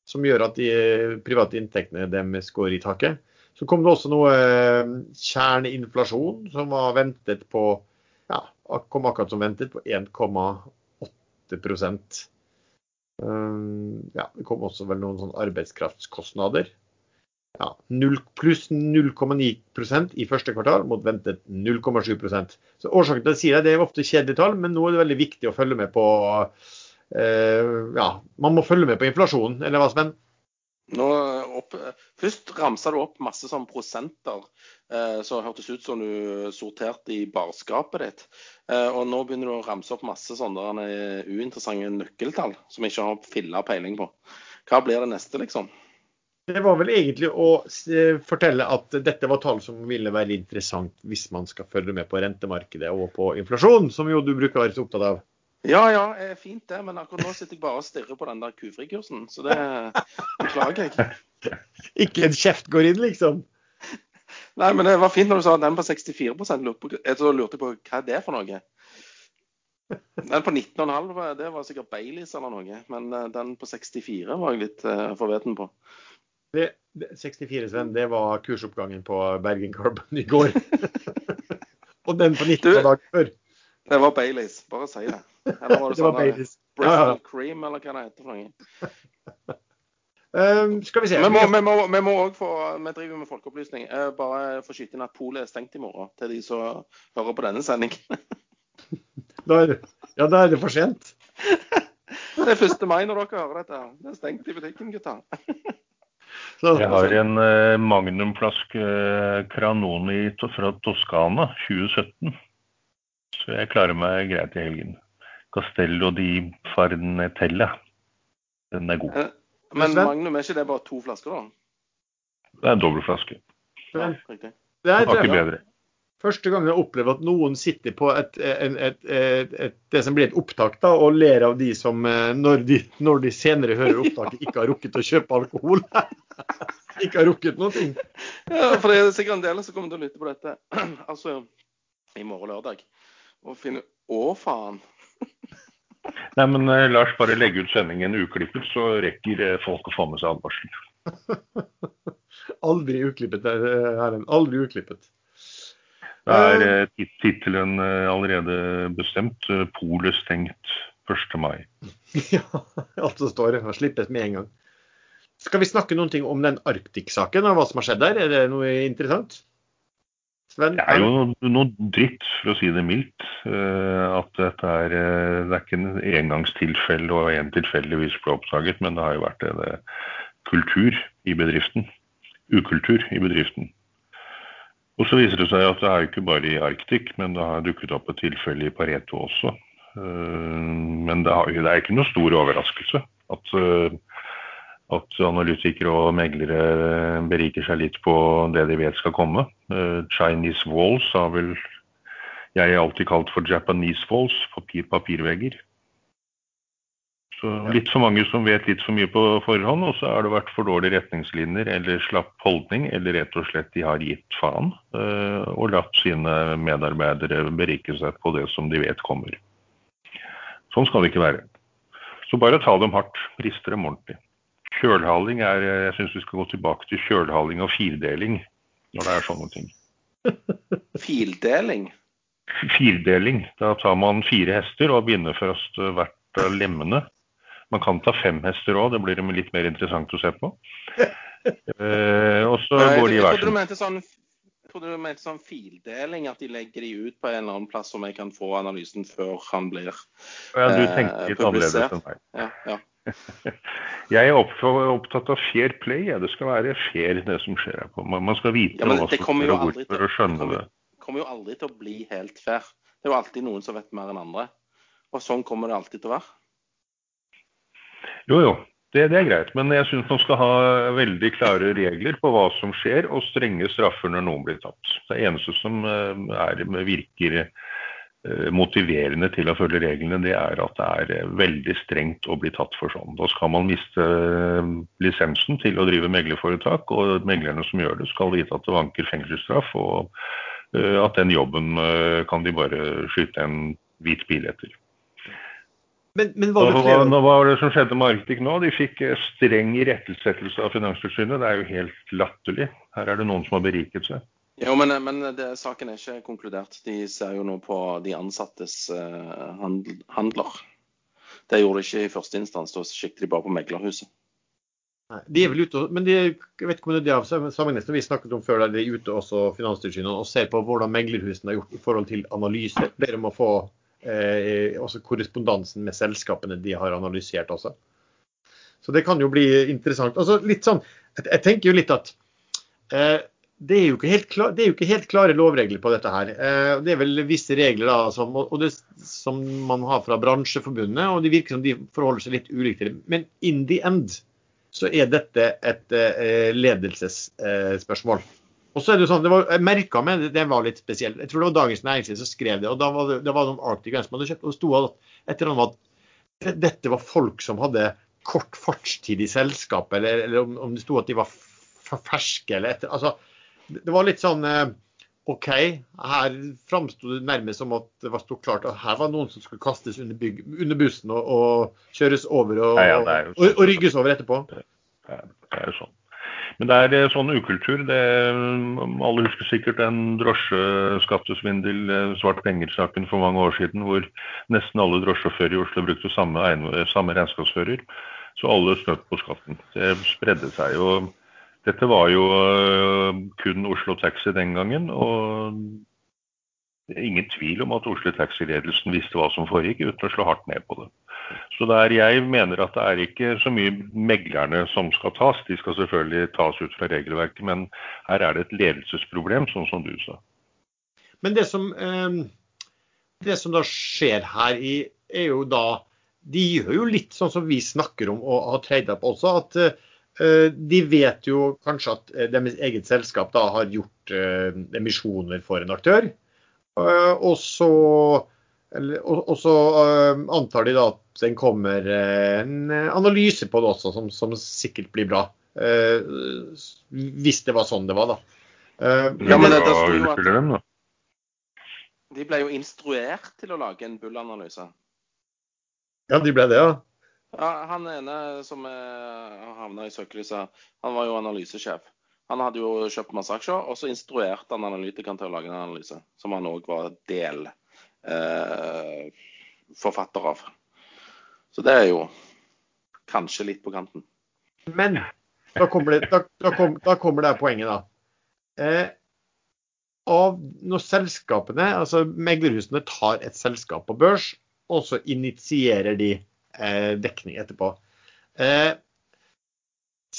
som gjør at de private inntektene deres går i taket. Så kom det også noe eh, kjerneinflasjon som var ventet på ja, kom akkurat som ventet, på 1,8 um, ja, Det kom også vel noen sånn arbeidskraftskostnader. Ja, 0, pluss 0,9% i første kvartal mot ventet 0,7% Så Årsaken til å si det, det er ofte kjedelige tall, men nå er det veldig viktig å følge med på Eh, ja, man må følge med på inflasjonen, eller hva, Sven? Nå opp, først ramsa du opp masse sånn prosenter eh, som hørtes ut som du sorterte i barskapet ditt. Eh, og nå begynner du å ramse opp masse sånne uinteressante nøkkeltall som jeg ikke har filla peiling på. Hva blir det neste, liksom? Det var vel egentlig å fortelle at dette var tall som ville være interessant hvis man skal følge med på rentemarkedet og på inflasjon, som jo du bruker å være så opptatt av. Ja, ja, er fint det. Men akkurat nå sitter jeg bare og stirrer på den der kufrikursen. Så det beklager jeg. [laughs] Ikke en kjeft går inn, liksom? Nei, men det var fint når du sa den på 64% Jeg så lurte på hva det er for noe. Den på 19,5 det var sikkert Baileys eller noe. Men eh, den på 64 var jeg litt uh, forveten på. Det, det, 64, Sven, det var kursoppgangen på Bergen Carbon [laughs] i går. [laughs] og den på 19 dager før. Det var Baileys, bare si det. Eller var det, det sånn Baileys. Bristol ja, ja. Cream, eller hva det heter for noe. Um, skal vi se. Vi må, vi, må, vi må også få, vi driver med folkeopplysning. Uh, bare få skyte inn at polet er stengt i morgen, til de som hører på denne sendingen. [laughs] da er ja, da er det for sent. [laughs] det er 1. mai når dere hører dette. Det er stengt i butikken, gutta. Jeg har en eh, magnumflaske uh, Cranoni fra Toskana 2017. Så jeg klarer meg greit i helgen. Castello di Farnetella. Den er god. Eh, men Magnum, er ikke det bare to flasker, da? Det er en dobbeltflaske. Ja, det er ikke bedre. Første gang jeg opplever at noen sitter på et, et, et, det som blir et opptak, da, og ler av de som, eh, når de, når de senere hører opptaket, ikke har rukket å kjøpe alkohol. [laughs] ikke har rukket noe. Ja, for det er sikkert en del som kommer til å lytte på dette. [clears throat] altså, i morgen lørdag. Og finne Å, faen! [laughs] Nei, men eh, Lars, bare legge ut sendingen uklippet, så rekker eh, folk å få med seg advarselen. [laughs] Aldri uklippet, Erlend. Herren. Aldri uklippet. Da er eh, tittelen eh, allerede bestemt. eh, Polet stengt 1. mai. [laughs] Ja, alt som står. Og slippes med en gang. Skal vi snakke noen ting om den Arktik-saken, og hva som har skjedd der? Er det noe interessant? Sven? Det er jo noe, dritt, for å si det mildt. eh, At dette er eh, Det er ikke en engangstilfelle og en tilfeldigvis ble oppdaget, men det har jo vært en eh, kultur i bedriften. Ukultur i bedriften. Og så viser det seg at det er jo ikke bare i Arktik, men det har dukket opp et tilfelle i Pareto også. Men det, er ikke noe stor overraskelse at, at analytikere og meglere beriker seg litt på det de vet skal komme. Eh, Chinese walls har vel jeg alltid kalt for Japanese walls, papir, papirvegger. Så litt for mange som vet litt for mye på forhånd, og så har det vært for dårlige retningslinjer eller slapp holdning, eller rett og slett de har gitt faen eh, og latt sine medarbeidere berike seg på det som de vet kommer. Sånn skal det ikke være. Så bare ta dem hardt, riste dem ordentlig. Kjølhaling er Jeg syns vi skal gå tilbake til kjølhaling og firdeling når det er sånne ting. [laughs] Fildeling. Firdeling. Da tar man fire hester og binder fast hvert av lemmene. Man kan ta fem hester òg, det blir litt mer interessant å se på. [laughs] Eh, og så går de i hver sin sånn jeg trodde du mente sånn fildeling, at de legger de ut på en eller annen plass som jeg kan få analysen før han blir Ja, du tenkte tenker litt publisert. annerledes enn meg. Ja, ja. [laughs] Jeg er opptatt av fair play. Ja. Det skal være fair, det som skjer her. Man skal vite Ja, hva som skjer og hvorfor og skjønne kommer- det. kommer jo aldri til å bli helt fair. Det er jo alltid noen som vet mer enn andre. Og sånn kommer det alltid til å være. Jo, jo. Det, det er greit. Men jeg syns man skal ha veldig klare regler på hva som skjer, og strenge straffer når noen blir tatt. Det eneste som eh, er, virker motiverende til å følge reglene, det er at det er eh, veldig strengt å bli tatt for sånn. Da skal man miste eh, lisensen til å drive meglerforetak, og meglerne som gjør det, skal vite at det vanker fengselsstraff, og eh, at den jobben eh, kan de bare skyte en hvit bil etter. Men, men hva Hva, hva, flere hva var det som skjedde med Arctic nå? De fikk eh, streng irettesettelse av Finanstilsynet. Det er jo helt latterlig. Her er det noen som har beriket seg. Jo, men, men det, saken er ikke konkludert. De ser jo nå på de ansattes uh, handl, handler. Det gjorde de ikke i første instans. Da kikket de bare på meglerhuset. Nei, De er vel ute, men de, jeg vet ikke om det er sammenlignet som vi snakket om før, der de er ute også Finanstilsynet og ser på hvordan meglerhusene har gjort i forhold til analyse. Dere må få eh, også korrespondansen med selskapene de har analysert også. Så det kan jo bli interessant. Altså litt sånn, jeg, jeg tenker jo litt at eh, det, er klar, det er jo ikke helt klare lovregler på dette her. Eh, det er vel visse regler da, som, det, som man har fra bransjeforbundet, og det virker som de forholder seg litt ulikt til det. Men in the end så er dette et eh, ledelsesspørsmål. Og så er det jo sånn, det var, Jeg merka meg det, det var litt spesielt. Jeg tror det var Dagens Næringsliv som skrev det. og Da var det, det var noen Arctic Guns som hadde kjøpt, og det sto et eller annet at dette var folk som hadde kort fartstid i selskapet, eller, eller om, om det sto at de var ferske eller etter. Altså, det var litt sånn eh, OK, her framsto det nærmest som at det var stort klart at her var noen som skulle kastes under, bygg, under bussen og, og kjøres over og, Ja, ja, er og, og rygges over etterpå. Det er, det er jo sånn. Men det er sånn ukultur. Det, alle husker sikkert den drosjeskattesvindel, eh, svart penger-saken for mange år siden, hvor nesten alle drosjesjåfører i Oslo brukte samme, samme regnskapsfører. Så alle snøt på skatten. Det spredde seg jo. Dette var jo øh, kun Oslo Taxi den gangen. og det er ingen tvil om at Oslo Taxi-ledelsen visste hva som foregikk, uten å slå hardt ned på det. Så der jeg mener at det er ikke så mye meglerne som skal tas. De skal selvfølgelig tas ut fra regelverket, men her er det et ledelsesproblem, sånn som du sa. Men det som, eh, det som da skjer her, i, er jo da De gjør jo litt sånn som vi snakker om og har trada på også. At de vet jo kanskje at eh, deres eget selskap da har gjort eh, emisjoner for en aktør. Eh, og så, eller, og, og så eh, antar de da at den kommer eh, en analyse på det også, som, som sikkert blir bra. Eh, hvis det var sånn det var, da. Eh, Ja, men det- det sto jo at- unnskylder dem, da? De ble jo instruert til å lage en Bull-analyse. Ja, de ble det, ja. Ja, han ene som eh, havna i søkelyset, han var jo analysesjef. Han hadde jo kjøpt masse aksjer, og så instruerte han analytikeren til å lage en analyse, som han òg var del eh, av. Så det er jo kanskje litt på kanten. Men da kommer det, da, da kom, da kommer det poenget, da. Eh, av når selskapene, altså meglerhusene, tar et selskap på børs, og så initierer de dekning etterpå. Eh,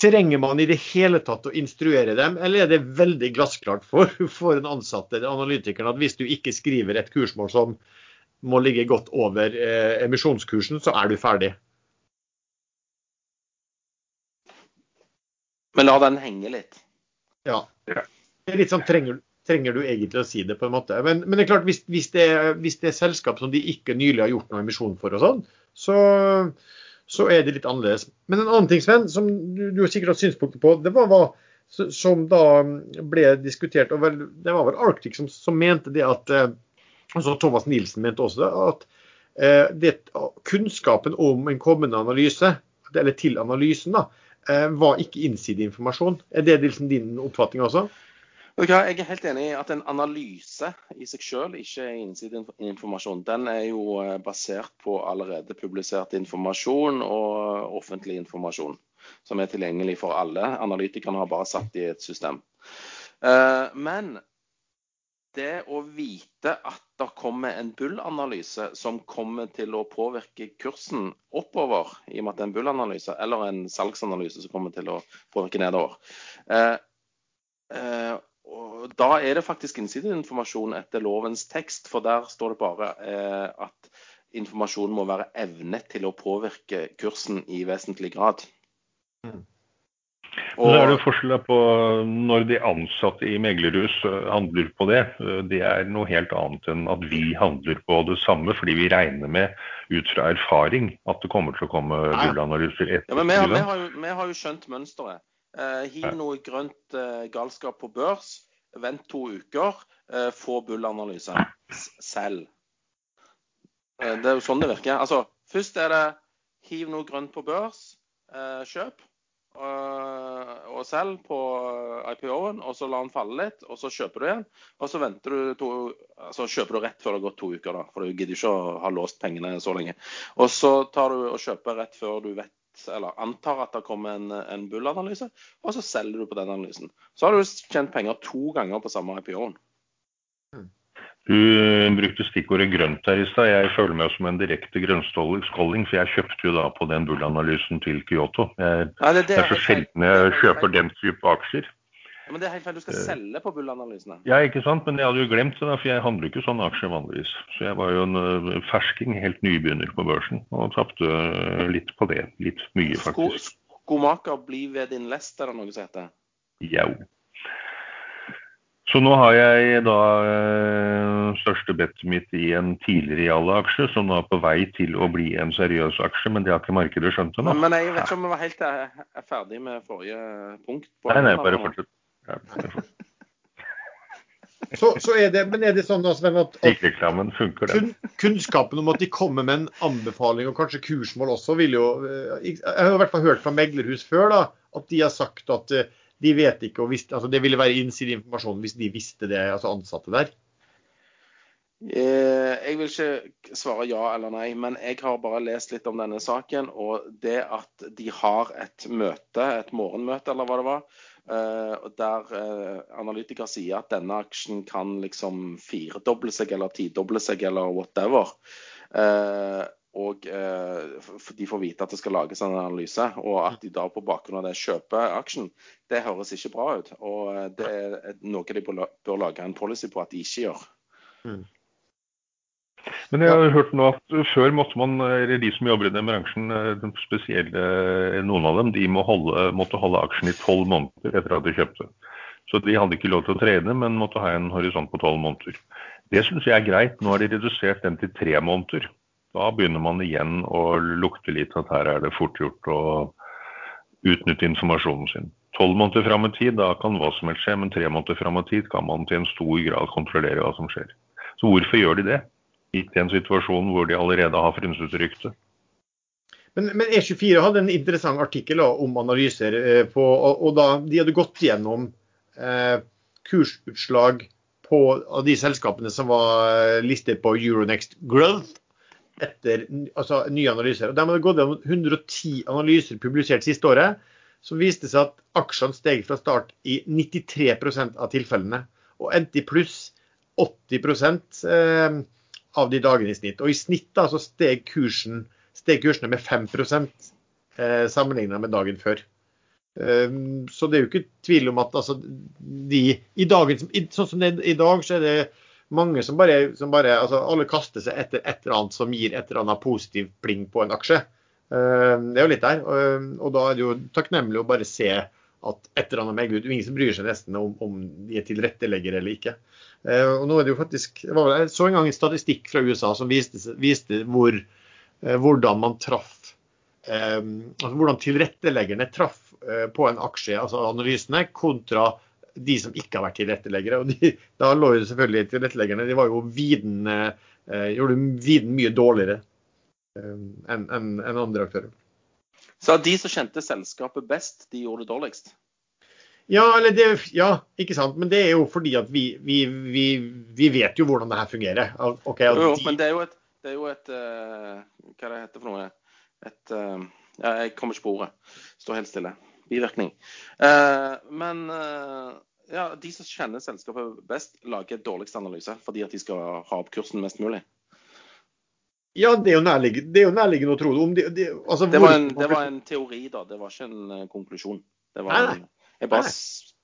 Trenger man i det hele tatt å instruere dem, eller er det veldig glassklart for, [laughs] for en ansatte, analytikeren, at hvis du ikke skriver et kursmål som må ligge godt over eh, emisjonskursen, så er du ferdig? Men la den henge litt. Ja. Det er litt sånn, trenger, trenger, du egentlig å si det, på en måte. Men, men det er klart, hvis, hvis, det, hvis, det, er selskap som de ikke nylig har gjort noe emisjon for og sånn, så, så, er det litt annerledes. Men en annen ting, Sven, som du, du har sikkert hatt synspunkter på, det var hva som da ble diskutert. og vel, Det var vel Arctic som, som mente det at eh, altså Thomas Nielsen mente også det, at eh, det, kunnskapen om en kommende analyse, eller til analysen, da, Eh, var ikke innsideinformasjon. Er det liksom din oppfatning også? Jeg er helt enig i at en analyse i seg selv ikke er innsideinformasjon. Den er jo eh, basert på allerede publisert informasjon og offentlig informasjon som er tilgjengelig for alle. Analytikerne har bare satt i et system. Eh, men det å vite at det kommer en bull-analyse som kommer til å påvirke kursen oppover, i og med at det er en bull-analyse, eller en salgsanalyse som kommer til å påvirke nedover. Og da er det faktisk innsideinformasjon etter lovens tekst, for der står det bare eh, at informasjonen må være evnet til å påvirke kursen i vesentlig grad. Mm. Og, så er det forskjell på når de ansatte i meglerhus eh, handler på det. Eh, det er noe helt annet enn at vi handler på det samme, fordi vi regner med ut fra erfaring at det kommer til å komme bullanalyser etter. Ja, men vi har, vi, har jo, vi har, jo, skjønt mønsteret. Eh, hiv noe grønt eh, galskap på børs, vent to uker, få få bullanalyse selv. Eh, det er jo sånn det virker. Altså, først er det hiv noe grønt på børs, kjøp og selg på IPO-en, og så la den falle litt, og så kjøper du igjen. Og så venter du to, altså kjøper du rett før det har gått to uker, da, for du gidder ikke å ha låst pengene så lenge. Og så tar du og kjøper rett før du vet, eller antar at det kommer en, en bull-analyse, og så selger du på den analysen. Så har du tjent penger to ganger på samme IPO-en. Du brukte stikkordet grønt her i stad. Jeg føler meg som en direkte grønnskolling, for jeg kjøpte jo da på den Bull-analysen til Kyoto. Jeg, Nei, det, det, det, er så sjelden jeg kjøper den type aksjer. Men det er helt feil, du skal uh, selge på Bull-analysene. Ja, ikke sant. Men jeg hadde jo glemt det, da, for jeg handler ikke sånne aksjer vanligvis. Så jeg var jo en uh, fersking, helt nybegynner på børsen, og tapte uh, litt på det. Litt mye, faktisk. Skomaker bli ved din lest, er det noe som heter? Jau. Så nå har jeg da største bettet mitt i en tidligere Jalla-aksje, som nå er på vei til å bli en seriøs aksje, men det har ikke markedet skjønt ennå. Men, men jeg vet ikke om vi var helt er, eh, er ferdig med forrige punkt. nei, nei, bare fortsett. [laughs] Så, så, er det, men er det sånn Sven, at, at funker, kun, kunnskapen om at de kommer med en anbefaling, og kanskje kursmål også, vil jo Jeg har i hvert fall hørt fra meglerhus før da, at de har sagt at de vet ikke, og visste, altså Det ville være innsideinformasjon hvis de visste det, altså ansatte der? Eh, jeg vil ikke svare ja eller nei, men jeg har bare lest litt om denne saken. Og det at de har et møte, et morgenmøte eller hva det var, eh, der eh, analytikere sier at denne aksjen kan liksom firedoble seg eller tidoble seg eller whatever og eh, de får vite at det skal lages en analyse, og at de da på bakgrunn av det kjøper aksjen, det høres ikke bra ut. Og eh, det er noe de bør lage en policy på at de ikke gjør. Mm. Men jeg har hørt nå at før måtte man, eller de som jobber i den bransjen, eh, spesielle, noen av dem, de må holde, måtte holde aksjen i tolv måneder etter at de kjøpte. Så de hadde ikke lov til å trene, men måtte ha en horisont på tolv måneder. Det syns jeg er greit. Nå har de redusert den til tre måneder. Da begynner man igjen å lukte litt at her er det fort gjort å utnytte informasjonen sin. Tolv måneder fram i tid, da kan hva som helst skje, men tre måneder fram i tid kan man til en stor grad kontrollere hva som skjer. Så hvorfor gjør de det? I en situasjon hvor de allerede har frynset rykte. Men, men, E24 hadde en interessant artikkel om analyser. Eh, på, og, og, da De hadde gått gjennom eh, kursutslag på, av de selskapene som var eh, listet på Euronext Growth etter altså, nye analyser. Og De hadde gått gjennom 110 analyser publisert siste året, som viste seg at aksjene steg fra start i 93% av tilfellene. Og endte i pluss 80 eh, av de dagene i snitt. Og i snitt da, så steg, kursen, steg kursene med 5 eh, sammenlignet med dagen før. Um, så det er jo ikke tvil om at altså, de i dagens, Sånn som det er i dag, så er det mange som bare, som bare altså Alle kaster seg etter et eller annet som gir et eller annet positiv pling på en aksje. Uh, det er jo litt der. Uh, og da er det jo takknemlig å bare se at et eller annet megler ut. Ingen som bryr seg nesten om, om de er tilretteleggere eller ikke. Uh, og nå er det jo faktisk, Jeg så en gang en statistikk fra USA som viste, viste hvor, uh, hvordan man traff altså Hvordan tilretteleggerne traff på en aksje, altså analysene, kontra de som ikke har vært tilretteleggere. og de, Da lå jo selvfølgelig tilretteleggerne de var jo viden, eh, gjorde viden mye dårligere eh, enn en, en andre aktører. Så de som kjente selskapet best, de gjorde det dårligst? Ja, det, ja, ikke sant. Men det er jo fordi at vi, vi, vi, vi vet jo hvordan det her fungerer. Okay, jo, de... men det er jo et, det er jo et uh, Hva det heter for noe? Et uh, ja, Jeg kommer ikke på ordet. Står helt stille bivirkning. Uh, men ja, de som kjenner selskapet best, lager dårligst analyse fordi at de skal ha opp kursen mest mulig. Ja, det er jo nærliggende, jo nærliggende å tro det. De, altså, det, var en, det, var en, teori, da. Det var ikke en konklusjon. En, jeg bare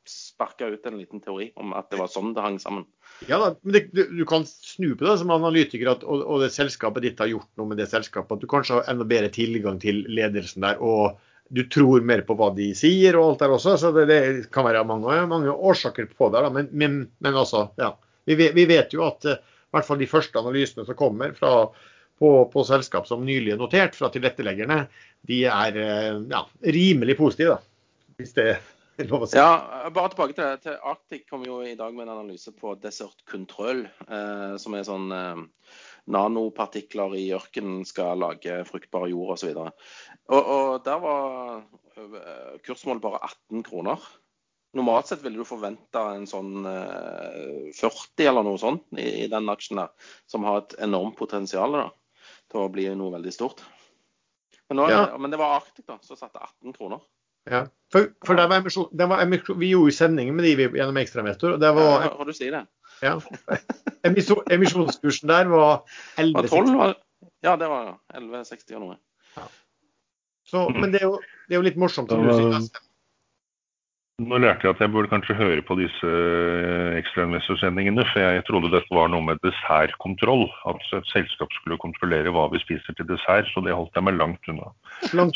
sparka ut en liten teori om at det var sånn det hang sammen. Ja, da, men det, du, du, kan snu på det som analytiker, at, og, og, det selskapet ditt har gjort noe med det selskapet. At du kanskje har enda bedre tilgang til ledelsen der. og du tror mer på hva de sier og alt der også. Så det, det kan være mange, mange, årsaker på det. Men, men, men altså, ja. Vi, vi, vet jo at uh, i hvert fall de første analysene som kommer fra, på, på, selskap som nylig er notert fra tilretteleggerne, de er uh, ja, rimelig positive, da. Hvis det [laughs] si. Ja, bare tilbake til, til Arctic kom jo i dag med en analyse på Desert Control, eh, som er sånn nanopartikler i ørkenen skal lage fruktbar jord osv. Og, og, og der var eh, kursmålet bare 18 kroner. Normalt sett ville du forventa en sånn 40 øh, eller noe sånt i, i den aksjen der, som har et enormt potensial da, til å bli noe veldig stort. Men, nå, ja. men det var Arctic da, som satte 18 kroner. Ja, for, for det var emisjon, det var emisjon, Vi gjorde sendinger med de gjennom Ekstrainvestor. og det var... Ja, har du si det? Ja. Emisjonskursen der var 11,60. Ja, det var 11,60 og noe. Ja. Så, men det er, jo, det er, jo, litt morsomt. som du sier. Nå lærte jeg at jeg burde kanskje høre på disse eh, ekstrainvestorsendingene, for jeg trodde dette var noe med dessertkontroll. At et selskap skulle kontrollere hva vi spiser til dessert, så det holdt jeg meg langt unna. Sånn,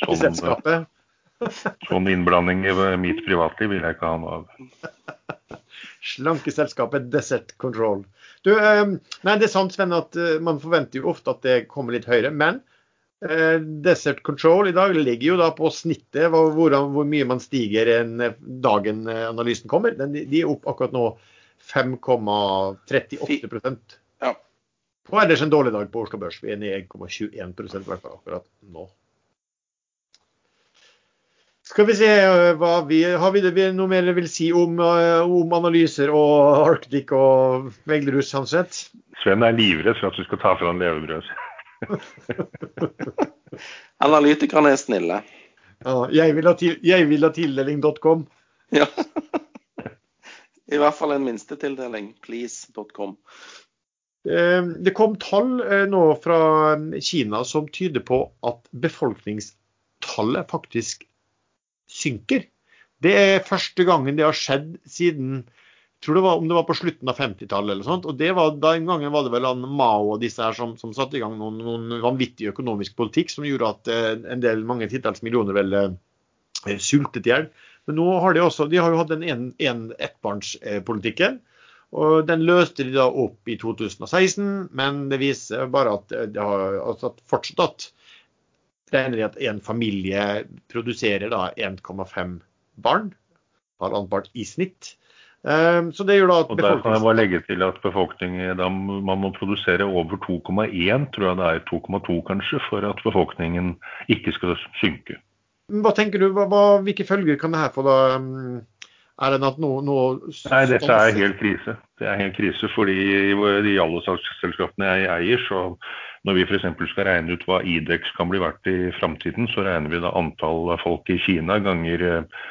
sånn innblanding i mitt privatliv vil jeg ikke ha noe av. Slankeselskapet Desert Control. Du, eh, nei, det er sant, Sven, at eh, man forventer jo ofte at det kommer litt høyere. Men eh, Desert Control i dag ligger jo da på snittet hvor, hvor, hvor mye man stiger en, dagen analysen kommer. Den, de er opp akkurat nå 5,38% ja. På ellers en dårlig dag på Oslo Børs. Vi er nede 1,21 i hvert fall akkurat nå. Skal vi se eh, hva vi Har vi noe mer vil si om, eh, om analyser og Arctic og Veglerus Hanseth? Sven er livredd for at du skal ta fra han levebrød. [laughs] Analytikerne er snille. Ja, jeg vil ha, til, ha tildeling.com. Ja. [laughs] I hvert fall en minstetildeling. Please.com. Eh, det kom tall nå fra Kina som tyder på at befolkningstallet faktisk synker. Det er første gangen det har skjedd siden tror det var, om det var på slutten av 50-tallet eller sånt. og det var, Den gangen var det vel Mao og disse her som, som satte i gang noen, noen, vanvittig økonomisk politikk som gjorde at eh, en del, mange titalls millioner vel eh, sultet i hjel. Men nå har de også, de har jo hatt den en, en ettbarnspolitikken. og Den løste de da opp i 2016, men det viser bare at det har altså fortsatt at regner de at en familie produserer 1,5 barn, halvannet barn i snitt. Um, så det gjør da at Og der kan jeg bare legge til at befolkningen da man må produsere over 2,1, tror jeg det er 2,2 kanskje, for at befolkningen ikke skal synke. Hva tenker du, hva, Hvilke følger kan det her få da? Er det at noe, noe Nei, dette er helt krise. Det er helt krise fordi i de alle selskapene jeg eier, så når vi f.eks. skal regne ut hva Idex kan bli verdt i framtiden, så regner vi da antall folk i Kina ganger eh,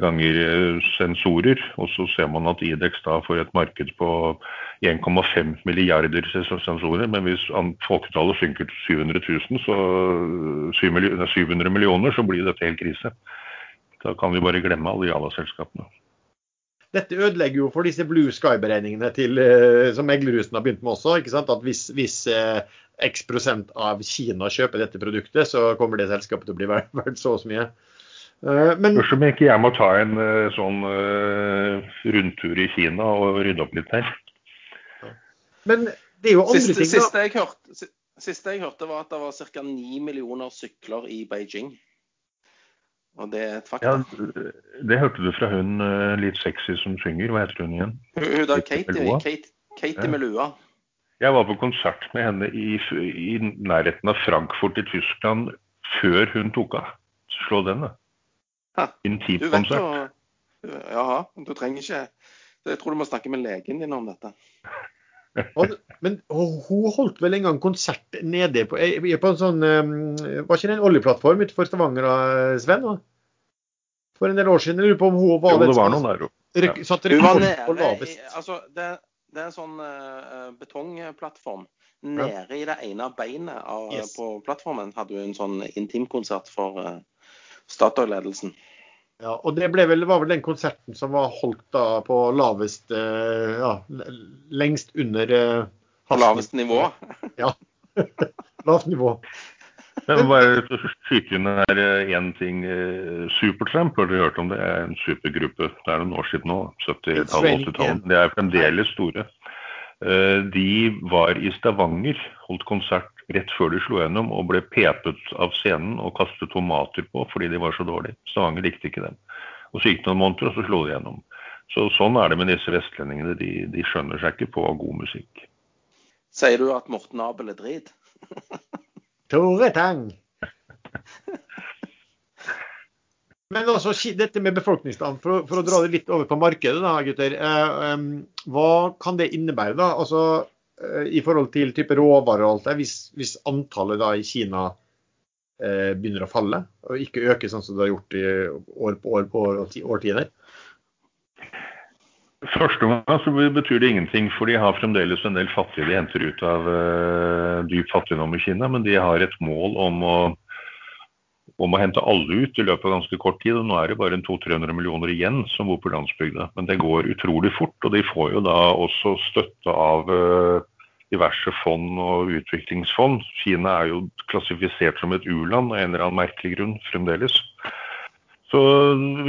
ganger eh, sensorer. Og så ser man at Idex da får et marked på 1,5 milliarder sensorer. Men hvis folketallet synker til 700 000, så 700 eh, millioner, så blir dette helt krise. Da kan vi bare glemme alle Java-selskapene. Dette ødelegger jo for disse Blue Sky-beregningene som Meglerhusen har begynt med også. ikke sant? At hvis, hvis x prosent av Kina kjøper dette produktet, så kommer det selskapet til å bli [laughs] verdt så og så mye. Eh, men Spørs om ikke jeg må ta en eh, sånn uh, rundtur i Kina og rydde opp litt her. Men det er jo andre siste, ting, da. Siste jeg, hørte, siste jeg hørte, var at det var ca. 9 millioner sykler i Beijing. Og det er et fakta. Ja, det hørte du fra hun litt sexy som synger. Hva heter hun igjen? Hun da, Katie, Katie, Katie ja. med lua. Jeg var på konsert med henne i, i nærheten av Frankfurt i Tyskland før hun tok av. Slå den, da. Intimkonsert. Jaha, du trenger ikke Jeg tror du må snakke med legen din om dette. [laughs] Men hun holdt vel en gang konsert nede på, på en sånn Var ikke det en oljeplattform utenfor Stavanger, Sven? For en del år siden. Jeg lurer på om hun var Jo, det var noen der jo. Ja. Satt rekord på lavest. Altså, det, det, er en sånn uh, betongplattform. Nede ja. i det ene beinet av, yes. på plattformen hadde hun en sånn intimkonsert for uh, Statoil-ledelsen. Ja, og det vel, var vel den konserten som var holdt da på lavest uh, ja, lengst under på Lavest nivå? ja. [laughs] Lavt nivå. Men bare skyte inn her én ting. Eh, Supertramp, har dere hørt om det? er en supergruppe. Det er noen år siden nå. 70-tallet, 80-tallet. De er fremdeles store. De var i Stavanger, holdt konsert rett før de slo gjennom og ble pepet av scenen og kastet tomater på fordi de var så dårlige. Stavanger likte ikke dem. Og Så gikk det noen måneder, og så slo de gjennom. Så Sånn er det med disse vestlendingene. De, de skjønner seg ikke på god musikk. Sier du at Morten Abel er drit? [laughs] Tore Tang. Men altså, dette med befolkningstall, for, for, å dra det litt over på markedet, da, gutter. Eh, hva kan det innebære? da? Altså, Eh, i forhold til type råvarer og alt det, hvis, hvis antallet da i Kina eh, begynner å falle, og ikke øke sånn som det har gjort i år på år på år årtider? Første gang så betyr det ingenting, for de har fremdeles en del fattige de henter ut av uh, dyp fattigdom i Kina. Men de har et mål om å, om å hente alle ut i løpet av ganske kort tid. og Nå er det bare 200-300 millioner igjen som bor på landsbygda. Men det går utrolig fort, og de får jo da også støtte av uh, diverse fond og utviklingsfond. Kina er jo klassifisert som et u-land av en eller annen merkelig grunn fremdeles. Så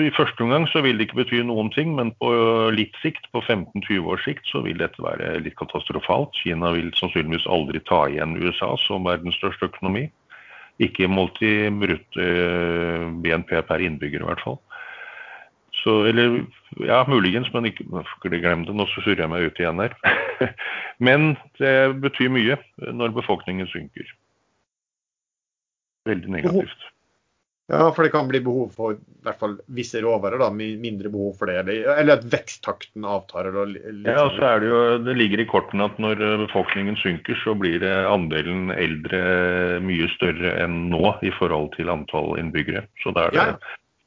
I første omgang så vil det ikke bety noen ting, men på litt sikt, på 15-20 års sikt, så vil dette være litt katastrofalt. Kina vil sannsynligvis aldri ta igjen USA som verdens største økonomi. Ikke målt i BNP per innbygger, i hvert fall. Så, eller ja, muligens, men ikke glem det. Nå surrer jeg meg ut igjen her. [laughs] men det betyr mye når befolkningen synker. Veldig negativt. Ja, for det kan bli behov for i hvert fall visse råvarer. da, Mindre behov for det. Eller, at veksttakten avtar. Ja, så er det jo, det ligger i kortene at når befolkningen synker, så blir andelen eldre mye større enn nå i forhold til antall innbyggere. Så da er det ja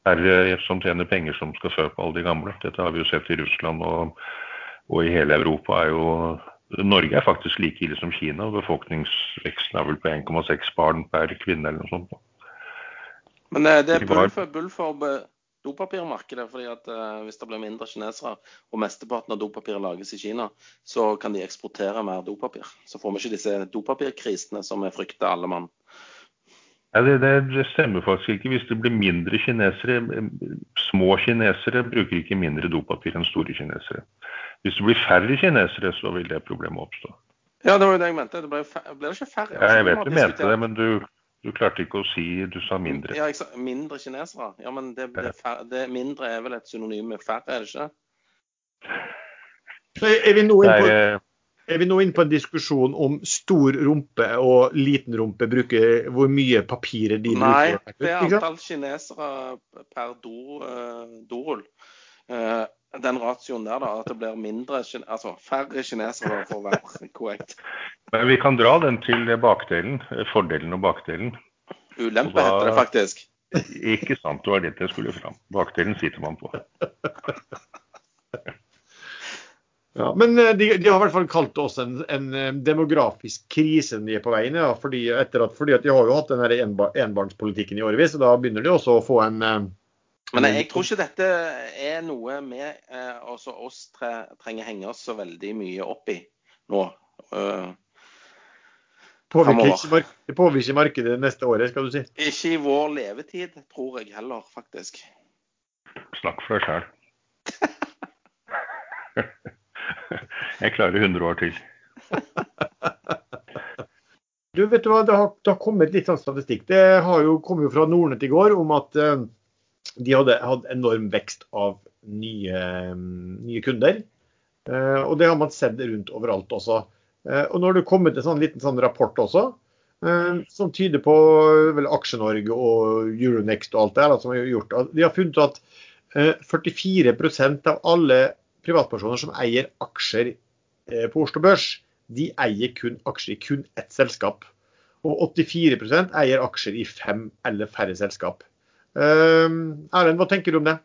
færre som tjener penger som skal fø på alle de gamle. Dette har vi jo sett i Russland og, og i hele Europa. er jo Norge er faktisk like ille som Kina. og Befolkningsveksten er vel på 1,6 barn per kvinne eller noe sånt. Men eh, det er bull for, bull for dopapirmarkedet. fordi at uh, Hvis det blir mindre kinesere, og mesteparten av dopapiret lages i Kina, så kan de eksportere mer dopapir. Så får vi ikke disse dopapirkrisene som vi frykter alle mann. Ja, det, det, stemmer faktisk ikke. Hvis det blir mindre kinesere Små kinesere bruker ikke mindre dopapir enn store kinesere. Hvis det blir færre kinesere, så vil det problemet oppstå. Ja, det var jo det jeg mente. Det ble, ble det ikke færre? Ja, jeg vet du mente det, men du, du, klarte ikke å si Du sa mindre. Ja, jeg sa mindre kinesere. Ja, men det, det, det mindre er vel et synonym med færre, er det ikke? Er vi nå inne på, er, eh, er vi nå inne på en diskusjon om stor rumpe og liten rumpe bruker hvor mye papirer de Nei, bruker? det er antall kinesere per do, eh, dorull. Eh, den ratioen der, da, at det blir mindre, altså færre kinesere for å være korrekt. men vi kan dra den til bakdelen. eh, Fordelen og bakdelen. Ulempe da- heter det faktisk. Ikke sant, det var det jeg skulle fram. Bakdelen sitter man på. Ja, men eh, de, de har i hvert fall kalt oss en, en eh, demografisk krise de er på vei inn i. Ja, fordi, at, fordi at de har jo hatt den enba, enbarnspolitikken i årevis, og da begynner de også å få en eh, Men jeg, jeg tror ikke dette er noe vi eh, også oss tre, trenger henge oss så veldig mye opp i nå. Det påvirker ikke det påvirker markedet neste året, skal du si. ikke i vår levetid, tror jeg heller, faktisk. Snakk for deg sjæl. [laughs] Jeg klarer 100 år til. [laughs] Du, vet du hva, Det har, det har kommet litt sånn statistikk. Det har jo, kommet fra Nordnett i går om at eh, de hadde hatt enorm vekst av nye, nye kunder. Eh, og det har man sett rundt overalt også. Eh, og nå har det kommet en sånn liten sånn rapport også, eh, som tyder på vel Aksje-Norge og Euronext og alt det her som har gjort. De har funnet at eh, 44% av alle privatpersoner som eier aksjer på Oslo Børs, de eier kun aksjer i kun ett selskap. Og 84% eier aksjer i fem eller færre selskap. Uh, Erlend, hva tenker du om det?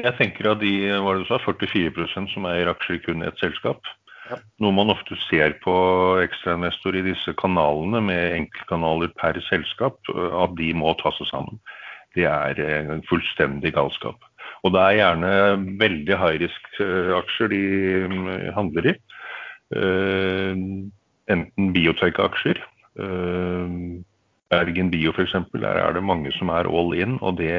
Jeg tenker at de hva du sa, 44% som eier aksjer i et selskap. Ja. Noe man ofte ser på ekstrainvestor i disse kanalene med enkeltkanaler per selskap, at de må ta seg sammen. Det er en fullstendig galskap. Og det er gjerne veldig high risk-aksjer de mm, handler i. Eh, enten biotech-aksjer. Bergen Bio f.eks. Der er det mange som er all in. og det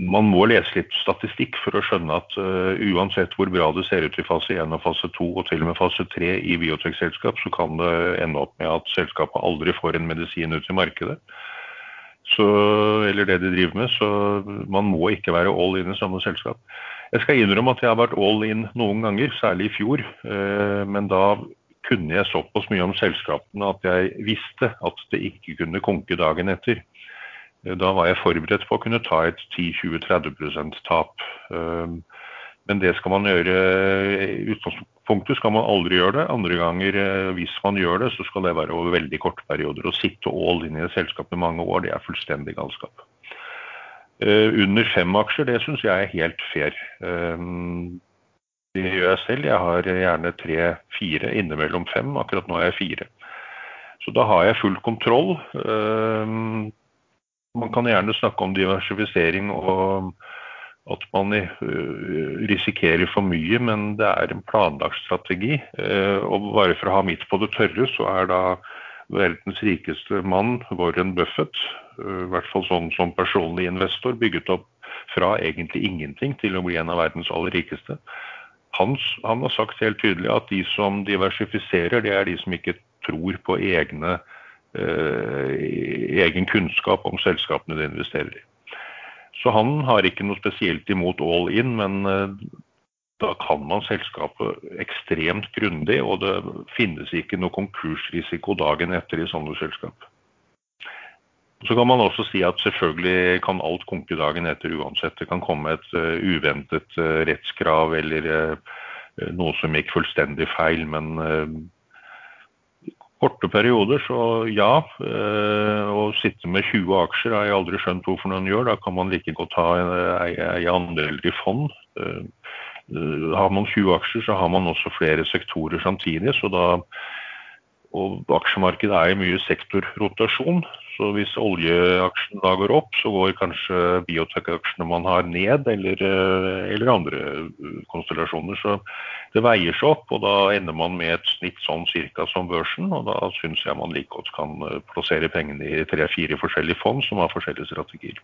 man må lese litt statistikk for å skjønne at uh, uansett hvor bra det ser ut i fase 1 og fase 2 og til og med fase 3 i biotech-selskap, så kan det ende opp med at selskapet aldri får en medisin ut i markedet. Så, eller det de driver med. Så man må ikke være all in i samme selskap. Jeg skal innrømme at jeg har vært all in noen ganger, særlig i fjor. Uh, men da kunne jeg såpass mye om selskapene at jeg visste at det ikke kunne konke dagen etter. Da var jeg forberedt på å kunne ta et 10-20-30 tap. Um, Men det skal man gjøre I utgangspunktet skal man aldri gjøre det. Andre ganger, eh, hvis man gjør det, så skal det være over veldig korte perioder. Å sitte all inn i et selskap i mange år, det er fullstendig galskap. Eh, Under fem aksjer, det syns jeg er helt fair. Det gjør jeg selv. Jeg har gjerne tre-fire innimellom fem. Akkurat nå er jeg fire. Så da har jeg full kontroll. Um, man kan gjerne snakke om diversifisering og at man øh, risikerer for mye, men det er en planlagt strategi. Eh, Og bare for å ha mitt på det tørre, så er da verdens rikeste mann, Warren Buffett, øh, i hvert fall sånn som personlig investor, bygget opp fra egentlig ingenting til å bli en av verdens aller rikeste. Han, han har sagt helt tydelig at de som diversifiserer, det er de som ikke tror på egne eh, egen kunnskap om selskapene de investerer i. Så han har ikke noe spesielt imot all in, men eh, da kan man selskapet ekstremt grundig, og det finnes ikke noe konkursrisiko dagen etter i sånne selskap. Så kan man også si at selvfølgelig kan alt konke dagen etter uansett. Det kan komme et uh, uventet uh, rettskrav eller uh, noe som gikk fullstendig feil, men i korte perioder, så ja. Å sitte med 20 aksjer har jeg aldri skjønt hvorfor noen gjør. Da kan man like godt ha eie andeler i fond. Har man 20 aksjer, så har man også flere sektorer samtidig. så da og aksjemarkedet er jo mye sektorrotasjon. Så hvis oljeaksjen da går opp, så går kanskje biotech-aksjene man har ned, eller, eller, andre konstellasjoner. Så det veier seg opp, og da ender man med et snitt sånn cirka som børsen. Og da syns jeg man like godt kan plassere pengene i tre-fire forskjellige fond som har forskjellige strategier.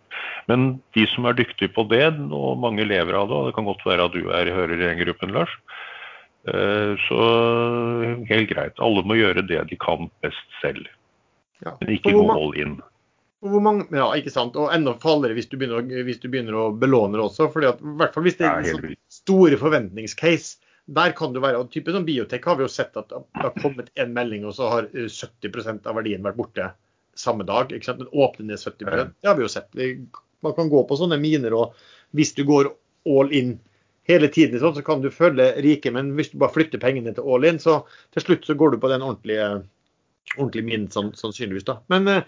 Men de som er dyktige på det, og mange lever av det, og det kan godt være at du er, hører i den gruppen, Lars. Så helt greit. Alle må gjøre det de kan best selv. Ja. Men ikke gå all in. Mange, ja, ikke sant? Og enda farligere hvis du begynner, hvis du begynner å belåne det også. fordi at, i hvert fall hvis det er en sånn store forventningscase. Der kan det være, og type sånn Biotek har vi jo sett at det har kommet en melding, og så har 70% av verdien vært borte samme dag. ikke sant? Den åpner ned 70 Det har vi jo sett. Man kan gå på sånne miner, og hvis du går all in hele tiden, så kan du føle rike. Men hvis du bare flytter pengene til all in, så til slutt så går du på den ordentlige, ordentlige minen sannsynligvis. da. Men eh,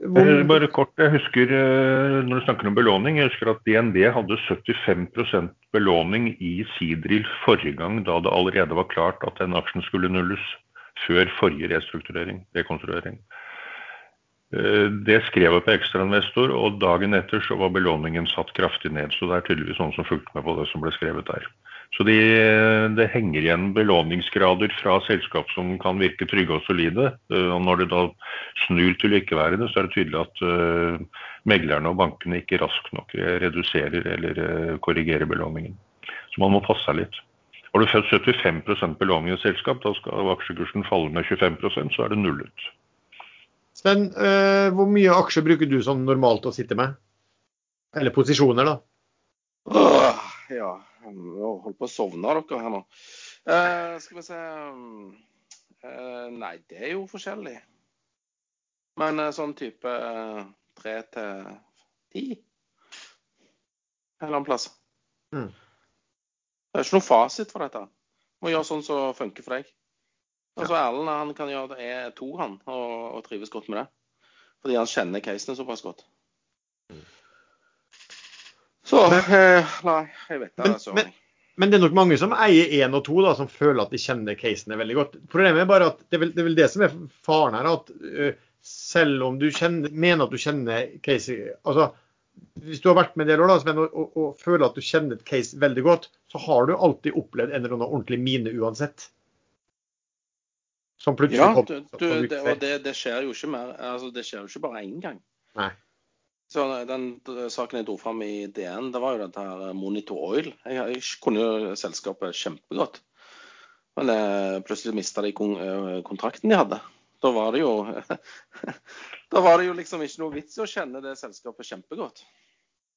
hvor... Eh, bare kort, jeg husker eh, Når du snakker om belåning, jeg husker at DNB hadde 75% belåning i Sidril forrige gang, da det allerede var klart at den aksjen skulle nulles. Før forrige restrukturering, rekonstruering. Det skrev jeg på ekstrainvestor, og dagen etter så var belåningen satt kraftig ned. Så det er tydeligvis noen som fulgte med på det som ble skrevet der. Så de, det henger igjen belåningsgrader fra selskap som kan virke trygge og solide. Eh, og når det da snur til å ikke være det, så er det tydelig at uh, meglerne og bankene ikke raskt nok reduserer eller uh, korrigerer belåningen. Så man må passe seg litt. Har du født 75% belåning i et selskap, da skal aksjekursen falle med 25% så er det nullet. Sven, uh, hvor mye aksjer bruker du sånn normalt å sitte med? Eller posisjoner, da? Åh, ja, holder på å sovne dere her nå. Uh, skal vi se uh, Nei, det er jo forskjellig. Men sånn type tre til ti en eller annen plass. Mm. Det er ikke noe fasit for dette. Må gjøre sånn som funker for deg. Altså Erlend han kan gjøre det er to, han, og, og, trives godt med det. Fordi han kjenner casene såpass godt. Så eh, Nei, jeg vet det. Altså. men, men, det er nok mange som eier én og to, da, som føler at de kjenner casene veldig godt. Problemet er bare at det er vel det, er vel det som er faren her. at uh, selv om du kjenner, mener at du kjenner case altså Hvis du har vært med en del år da, Sven, og, og, og, føler at du kjenner et case veldig godt, så har du alltid opplevd en eller annen ordentlig mine uansett. Som plutselig ja, kom. Du, du, det, og det, det, skjer jo ikke mer. Altså, det skjer jo ikke bare én gang. Nei. Så Den saken jeg dro fram i DN, det var jo dette her Monitor Oil. Jeg, jeg kunne jo selskapet kjempegodt. Men jeg, plutselig mista de eh, kontrakten de hadde. Da var det jo [laughs] Da var det jo liksom ikke noe vits i å kjenne det selskapet kjempegodt.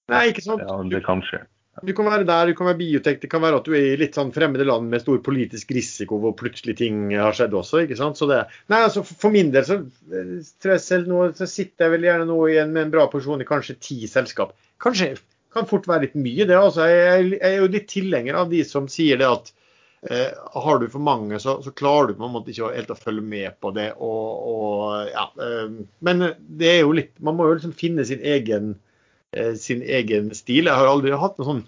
Nei, ikke sant? Ja, det kan skje. Du kan være der, du kan være biotek, det kan være at du er i litt sånn fremmede land med stor politisk risiko hvor plutselig ting har skjedd også. ikke sant? Det, nei, altså For min del så eh, nå, så sitter jeg vel gjerne nå igjen med en bra porsjon i kanskje ti selskap. Kanskje kan fort være litt mye, det. altså. Jeg, jeg er jo litt tilhenger av de som sier det at eh, har du for mange, så, så, klarer du på en måte ikke helt å følge med på det. Og, og ja, eh, men det er jo litt Man må jo liksom finne sin egen sin egen stil. Jeg har aldri hatt noen sånn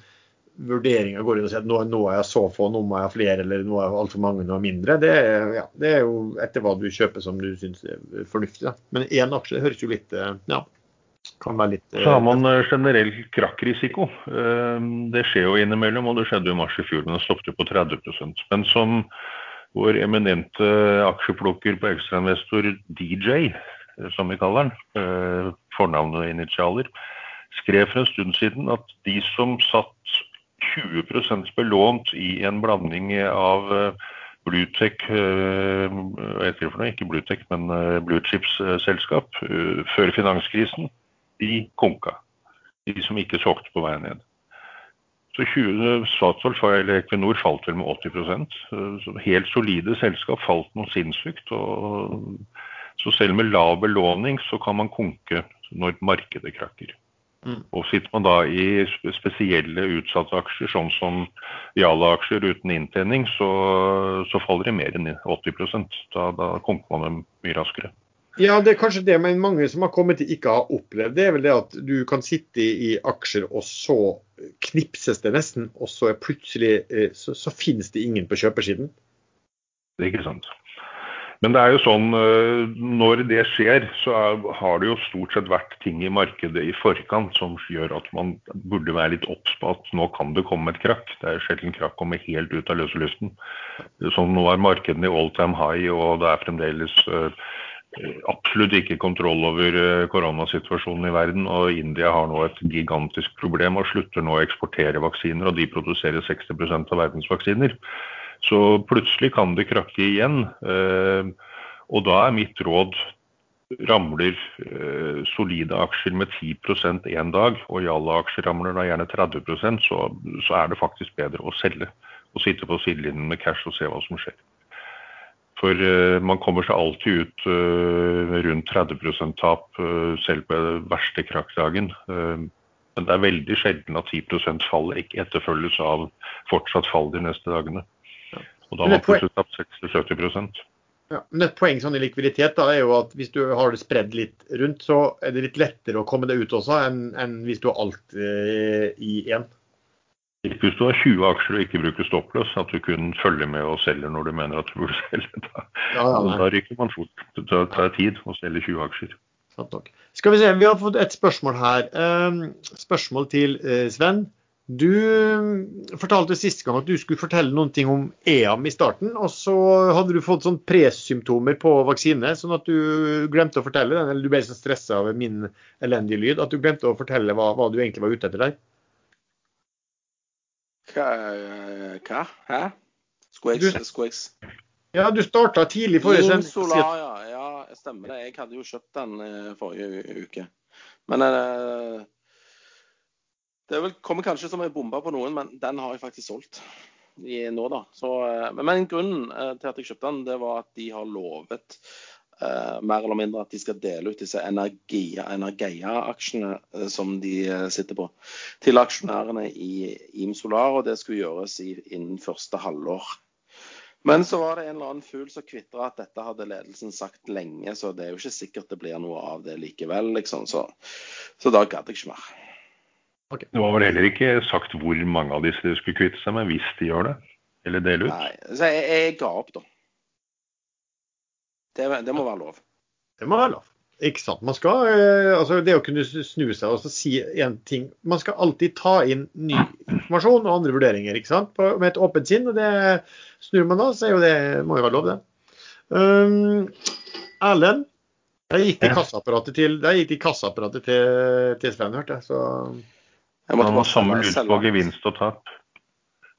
vurdering av går inn og sier at nå, nå, er jeg så få, nå må jeg ha flere, eller nå er jeg altfor mange, nå er mindre. Det er, ja, det er, jo etter hva du kjøper som du syns er fornuftig. Da. Men én aksje høres jo litt eh, ja, kan være litt Så har man eh, generell krakkrisiko. Det skjer jo innimellom, og det skjedde jo i mars i fjor, men det stoppet på 30% Men som vår eminente aksjeplukker på ekstrainvestor DJ, som vi kaller den, fornavn og initialer, skrev for en stund siden at de som satt 20% belånt i en blanding av eh, Bluetech eh? Ikke Bluetech, men eh, Bluechips-selskap før finanskrisen, de konka. De som ikke solgte på vei ned. Så 20, Statoil eller Equinor falt vel med 80% så Helt solide selskap falt noe sinnssykt. Og, så selv med lav belåning så kan man konke når markedet krakker. Mm. Og sitter man da i spesielle utsatte aksjer, sånn som Jala-aksjer uten inntjening, så, så, faller det mer enn 80 Da, da kommer man mye raskere. Ja, det er kanskje det, men mange som har kommet til ikke har opplevd det, er vel det at du kan sitte i aksjer, og så knipses det nesten, og så er plutselig eh, så, så finnes det ingen på kjøpersiden. Det er ikke sant. Men det er jo sånn, eh, når det skjer, så har det jo stort sett vært ting i markedet i forkant som gjør at man burde være litt obs på at nå kan det komme et krakk. Det er sjelden krakk kommer helt ut av løse luften. Så nå er markedene i all time high, og det er fremdeles eh, absolutt ikke kontroll over eh, koronasituasjonen i verden. Og India har nå et gigantisk problem og slutter nå å eksportere vaksiner, og de produserer 60 av verdens vaksiner. Så plutselig kan det krakke igjen. Eh, og da er mitt råd ramler eh, solide aksjer med 10% en dag, og Jalla-aksjer ramler da gjerne 30% så, så er det faktisk bedre å selge. Og sitte på sidelinjen med cash og se hva som skjer. For uh, man kommer seg alltid ut rundt 30 tap, selv på den verste krakkdagen. men det er veldig sjelden at 10% fall ikke etterfølges av fortsatt fall de neste dagene. Og da har man tapt 60-70 ja, men Et poeng sånn i likviditet da, er jo at hvis du har det spredd litt rundt, så er det litt lettere å komme deg ut også enn, enn hvis du har alt eh, i én. Hvis du har 20 aksjer og ikke bruker stoppløs, at du kun følger med og selger når du mener at du burde [laughs] selge, da, ja, ja, da ryker man fort. Det tar tid å selge 20 aksjer. Skal vi se, Vi har fått et spørsmål her. Um, spørsmål til uh, Sven. Du fortalte sist gang at du skulle fortelle noen ting om EAM i starten, og så hadde du fått sånn presymptomer på vaksine, sånn at du glemte å fortelle den, eller du ble så stressa av min elendige lyd at du glemte å fortelle hva, hva du egentlig var ute etter der. Hva? hva? Hæ? Skulle jeg, skulle jeg... Ja, du starta tidlig forrige sending. Solar, ja. ja, stemmer det. Jeg hadde jo kjøpt den eh, forrige uke. Men uh, det vel, kommer kanskje som en bombe på noen, men den har jeg faktisk solgt i, nå, da. Så, eh, men grunnen eh, til at jeg kjøpte den, det var at de har lovet uh, mer eller mindre at de skal dele ut disse Energeia-aksjene uh, som de uh, sitter på, til aksjonærene i IM Solar, og det skulle gjøres i, innen første halvår. Men så var det en eller annen fugl som kvitra at dette hadde ledelsen sagt lenge, så det er jo ikke sikkert det blir noe av det likevel, liksom. Så, så da gadd jeg ikke mer. Okay. Det var vel heller ikke sagt hvor mange av disse de skulle kvitte seg med, hvis de gjør det? Eller dele ut? Nei, så jeg, jeg ga opp, da. Det, det, må være lov. Det må være lov. Ikke sant. Man skal, eh, altså Det å kunne snu seg og si én ting Man skal alltid ta inn ny informasjon og andre vurderinger ikke sant? På, med et åpent sinn. og det Snur man da, så er jo det, må jo være lov, det. Um, Erlend, jeg gikk til kassaapparatet til, jeg gikk til, kassaapparatet til, til Sven, hørte jeg. så... Jeg måtte Man samme ut på gevinst og tap.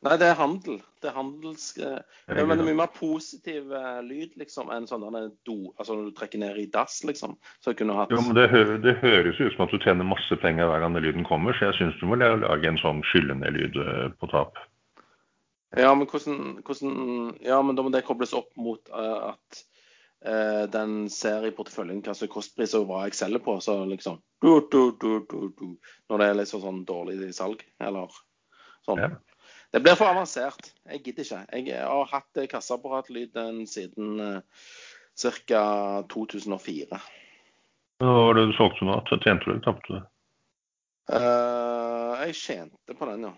Nei, det er handel. Det er handels... Eh, det er mye mer positiv uh, lyd liksom, enn sånn do, altså når du trekker ned i dass, liksom. Så jeg kunne hatt... Jo, men det, hø det høres ut som at du tjener masse penger hver gang lyden kommer, så jeg syns du må lage en sånn skyllende lyd uh, på tap. Ja, men hvordan, hvordan, Ja, men da må det kobles opp mot uh, at Eh, den ser i porteføljen hva slags kostpriser kostpris og hva jeg selger på. Så liksom du, du, du, Når det er liksom sånn dårlig salg, eller sånn. Ja. Det blir for avansert. Jeg gidder ikke. Jeg har hatt kasseapparatlyden siden eh, ca. 2004. Hva var det du solgte nå? Tjente du eller tapte du? Uh, jeg tjente på den, ja.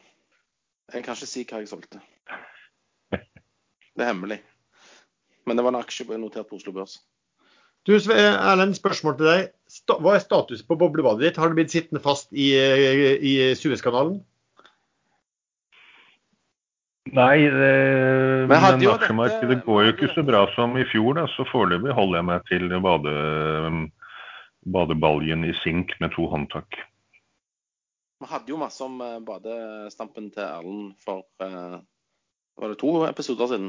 Jeg kan ikke si hva jeg solgte. [laughs] Det er hemmelig. Men det var en aksje notert på Oslo Børs. Du, Erlend, spørsmål til deg. Hva er status på boblebadet ditt? Har det blitt sittende fast i, i Suezkanalen? Nei, det, men, men aksjemarkedet går jo ikke så bra som i fjor. Da, så foreløpig holder jeg meg til bade, badebaljen i sink med to håndtak. Vi hadde jo masse om eh, badestampen til Erlend for uh, var det to episoder siden.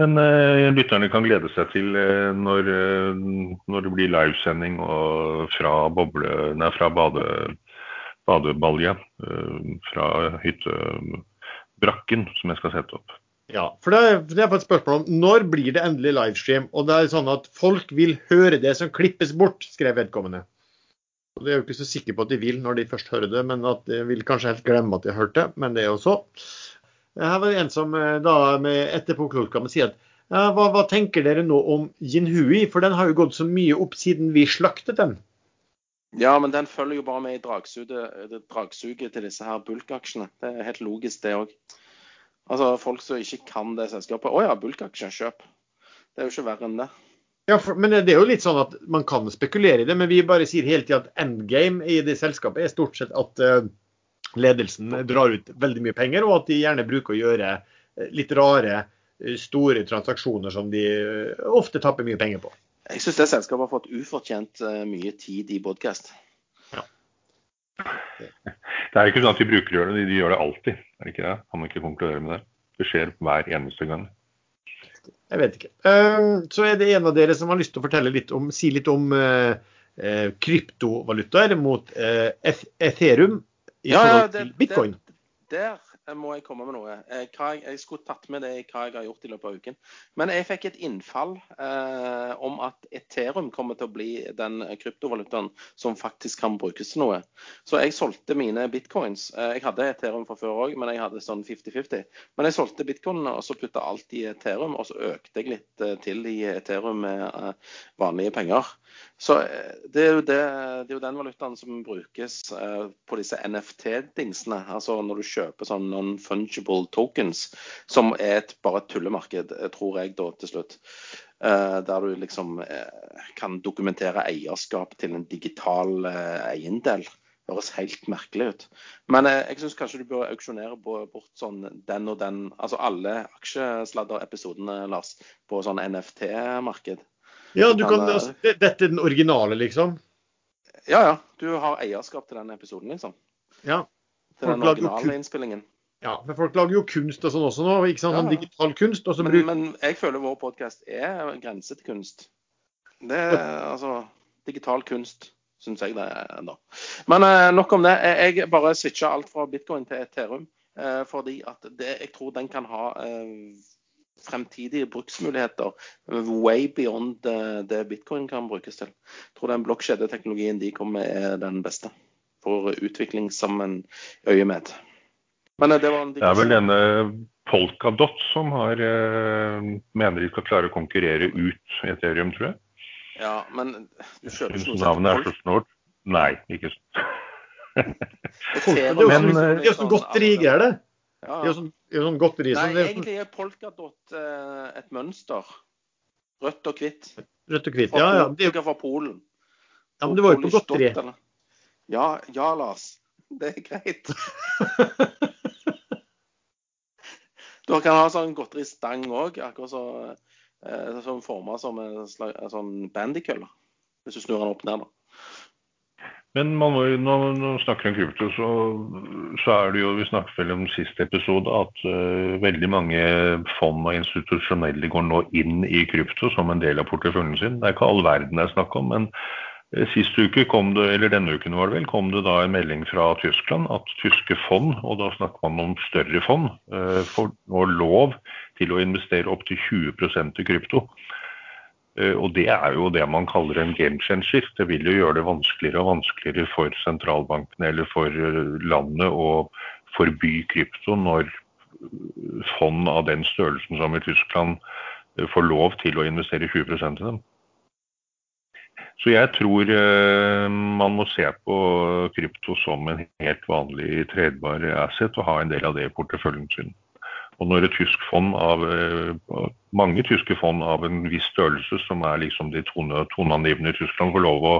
Men uh, lytterne kan glede seg til uh, når, uh, når, det blir livesending fra, boble, nei, fra bade, badebalja. fra hyttebrakken som jeg skal sette opp. Ja, for det er, det er et spørsmål om når blir det endelig livestream? Og det er sånn at folk vil høre det som klippes bort, skrev vedkommende. Og Det er jo ikke så sikker på at de vil når de først hører det, men at de vil kanskje helt glemme at de har hørt det. Men det er jo så. Her var det en som eh, da med etterpåklokskap sier at ja, hva, hva, tenker dere nå om Jinhui, for den har jo gått så mye opp siden vi slaktet den? Ja, men den følger jo bare med i dragsuget, dragsuget til disse her bulkaksjene. Det er helt logisk, det òg. Altså folk som ikke kan det selskapet. Å ja, bulkaksjer, kjøp. Det er jo ikke verre enn det. Ja, for, men det er jo litt sånn at man kan spekulere i det, men vi bare sier hele tida at endgame i det selskapet er stort sett at uh, ledelsen drar ut veldig mye penger, og at de gjerne bruker å gjøre eh, litt rare, eh, store transaksjoner som de eh, ofte tapper mye penger på. Jeg syns det selskapet har fått ufortjent mye tid i podkast. Ja. Det er ikke sånn at de bruker å gjøre det, de gjør det alltid. Er det ikke det? Kan man ikke konkludere med det? Det skjer hver eneste gang. Jeg vet ikke. Um, så er det en av dere som har lyst til å fortelle litt om, si litt om kryptovalutaer mot Ethereum i Ja, forhold det, til bitcoin. det, der må jeg komme med noe. Eh, jeg, jeg skulle tatt med det hva jeg har gjort i løpet av uken. Men jeg fikk et innfall eh, om at Ethereum kommer til å bli den kryptovalutaen som faktisk kan brukes til noe. Så jeg solgte mine bitcoins. Eh, jeg hadde Ethereum fra før òg, men jeg hadde sånn 50-50. Men jeg solgte bitcoinene og så putta alt i Ethereum, og så økte jeg litt eh, til i Ethereum med eh, vanlige penger. Så eh, det er, det, det er jo den valutaen som brukes eh, på disse NFT-dingsene. Altså når du kjøper sånn non-fungible tokens, som er et, bare et tullemarked, eh, tror jeg da til slutt. Eh, der du liksom eh, kan dokumentere eierskap til en digital eiendel. eiendel. Høres helt merkelig ut. Men eh, jeg syns kanskje du bør auksjonere bort sånn den og den, altså alle aksjesladder-episodene, Lars, på sånn NFT-marked. Ja, du kan, eh, altså, dette er den originale, liksom. Ja, ja. Du har eierskap til den episoden, liksom. Ja. Til den originale innspillingen. Ja. men folk lager jo kunst og sånn også nå. ikke sant? Sånn ja. digital kunst. Og så Men, bruker men jeg føler vår podkast er grense til kunst. Det er altså Digital kunst, syns jeg det er da. Men eh, nok om det. Jeg bare switcha alt fra bitcoin til Ethereum. Eh, fordi at det, jeg tror den kan ha eh, fremtidige bruksmuligheter way beyond det, det bitcoin kan brukes til. Jeg tror den blokkjedeteknologien de kommer med, er den beste for utvikling sammen øyemed. Men eh, det var en Det er vel denne Polkadot som har, eh, mener de skal klare å konkurrere ut Ethereum, tror jeg. Ja, men du kjøper noe som navnet er så snålt. Nei, ikke [laughs] sånn. folk, det er jo sånn, Men, det er jo sånn godterigreier, det. Ja, Det er jo sånn, det er jo sånn godteri Nei, er sånn egentlig er polkadot eh, et mønster. Rødt og hvitt. rødt og hvitt. Ja, ja. Det, er jo- fra Polen. ja, men det var jo på godteri. Ja, ja, Lars. Det er greit. [laughs] Du kan ha sånn godteristang òg, akkurat så, eh, sånn forma som en slags en sånn bandykølle. Hvis du snur den opp ned, da. Men man må, når man snakker om krypto, så, så er det jo Vi snakket vel om siste episode at uh, veldig mange fond og institusjonelle går nå inn i krypto som en del av porteføljen sin. Det er ikke all verden det er snakk om, men sist uke kom det, eller denne uken var det vel, kom det da en melding fra Tyskland at tyske fond, og da snakker man om større fond, eh, får nå lov til å investere opptil 20% i krypto. Eh, Og det er jo det man kaller en game changer. Det vil jo gjøre det vanskeligere og vanskeligere for sentralbankene eller for eh, landet å forby krypto når eh, fond av den størrelsen som i Tyskland eh, får lov til å investere 20% i dem. Så jeg tror eh, man må se på krypto som en helt vanlig tredbar asset og ha en del av det i porteføljen sin. Og når et tysk fond av, eh, mange tyske fond av en viss størrelse, som er liksom de tone, toneangivende i Tyskland, får lov å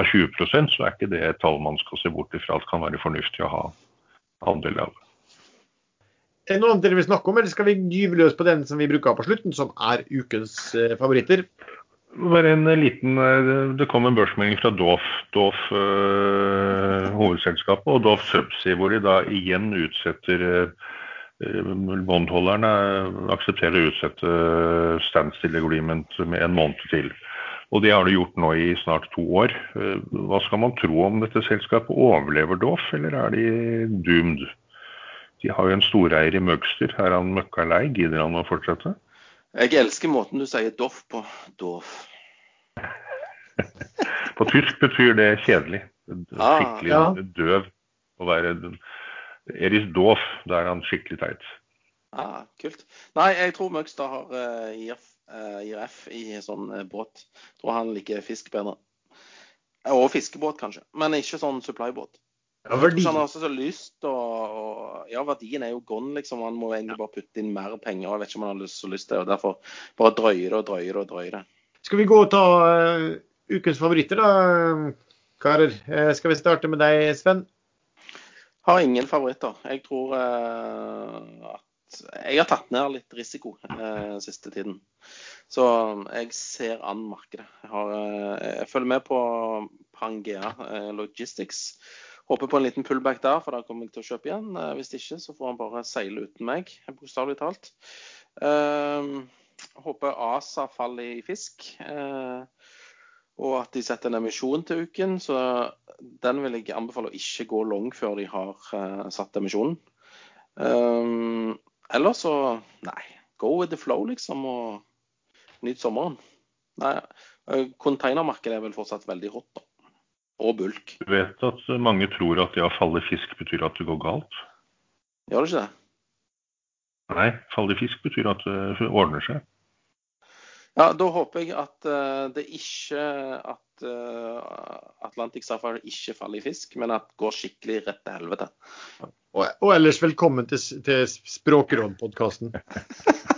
ha 20% så er ikke det et tall man skal se bort ifra at kan være fornuftig å ha andel av. Er det noe annet dere vil snakke om, eller skal vi gyve løs på den som vi bruker på slutten, som er ukens eh, favoritter? Bare en liten, eh, Det kom en børsmelding fra Doff, Doff eh, hovedselskapet, og Doff Subsea, hvor de da igjen utsetter eh, eh, Bondholderne aksepterer å utsette eh, standstill agreement med en måned til. Og det har de gjort nå i snart to år. Eh, Hva skal man tro om dette selskapet? Overlever Doff, eller er de doomed? De har jo en storeier i Møgster. Er han møkka lei? Gidder han å fortsette? Jeg elsker måten du sier doff på. Doff. [laughs] På tysk betyr det kjedelig. Ah, Skikkelig ja. døv. Å være Eris Doff, da er han skikkelig teit. Ah, kult. Nei, jeg tror Møgstad har uh, IRF, eh, IRF i sånn uh, båt. Tror han liker fisk bedre. Og fiskebåt, kanskje. Men ikke sånn supply-båt. Ja, Jeg tror verdi. ikke han har så lyst og, og Ja, verdien er jo gone, liksom. Han må egentlig bare putte inn mer penger. Jeg vet ikke om han har lyst, så lyst til det. og Derfor bare drøye det og drøye det og drøye det. Skal vi gå og ta uh, ukens favoritter, da, karer? Uh, skal vi starte med deg, Sven? Har ingen favoritter. Jeg tror uh, at Jeg har tatt ned litt risiko siste tiden. Så jeg ser an markedet. Jeg, har, jeg følger med på Pangea Logistics. Håper på en liten pullback der, for da kommer jeg til å kjøpe igjen. Eh, hvis ikke, så får han bare seile uten meg, bokstavelig talt. Uh, håper ASA faller i fisk. uh, og at de setter en emisjon til uken. Så den vil jeg anbefale å ikke gå long før de har uh, satt emisjonen. Um, ellers så nei, go with the flow, liksom, og nyt sommeren. Nei, Containermarkedet er vel fortsatt veldig hot, da. Og bulk. Du vet at mange tror at det å falle i fisk betyr at det går galt? Gjør det ikke det? Nei, falle i fisk betyr at det ordner seg. Ja, Da håper jeg at uh, det ikke at uh, Atlantic Safari ikke faller i fisk, men at det går skikkelig rett til helvete. Og, og ellers velkommen til, til Språkrådpodkasten. [laughs]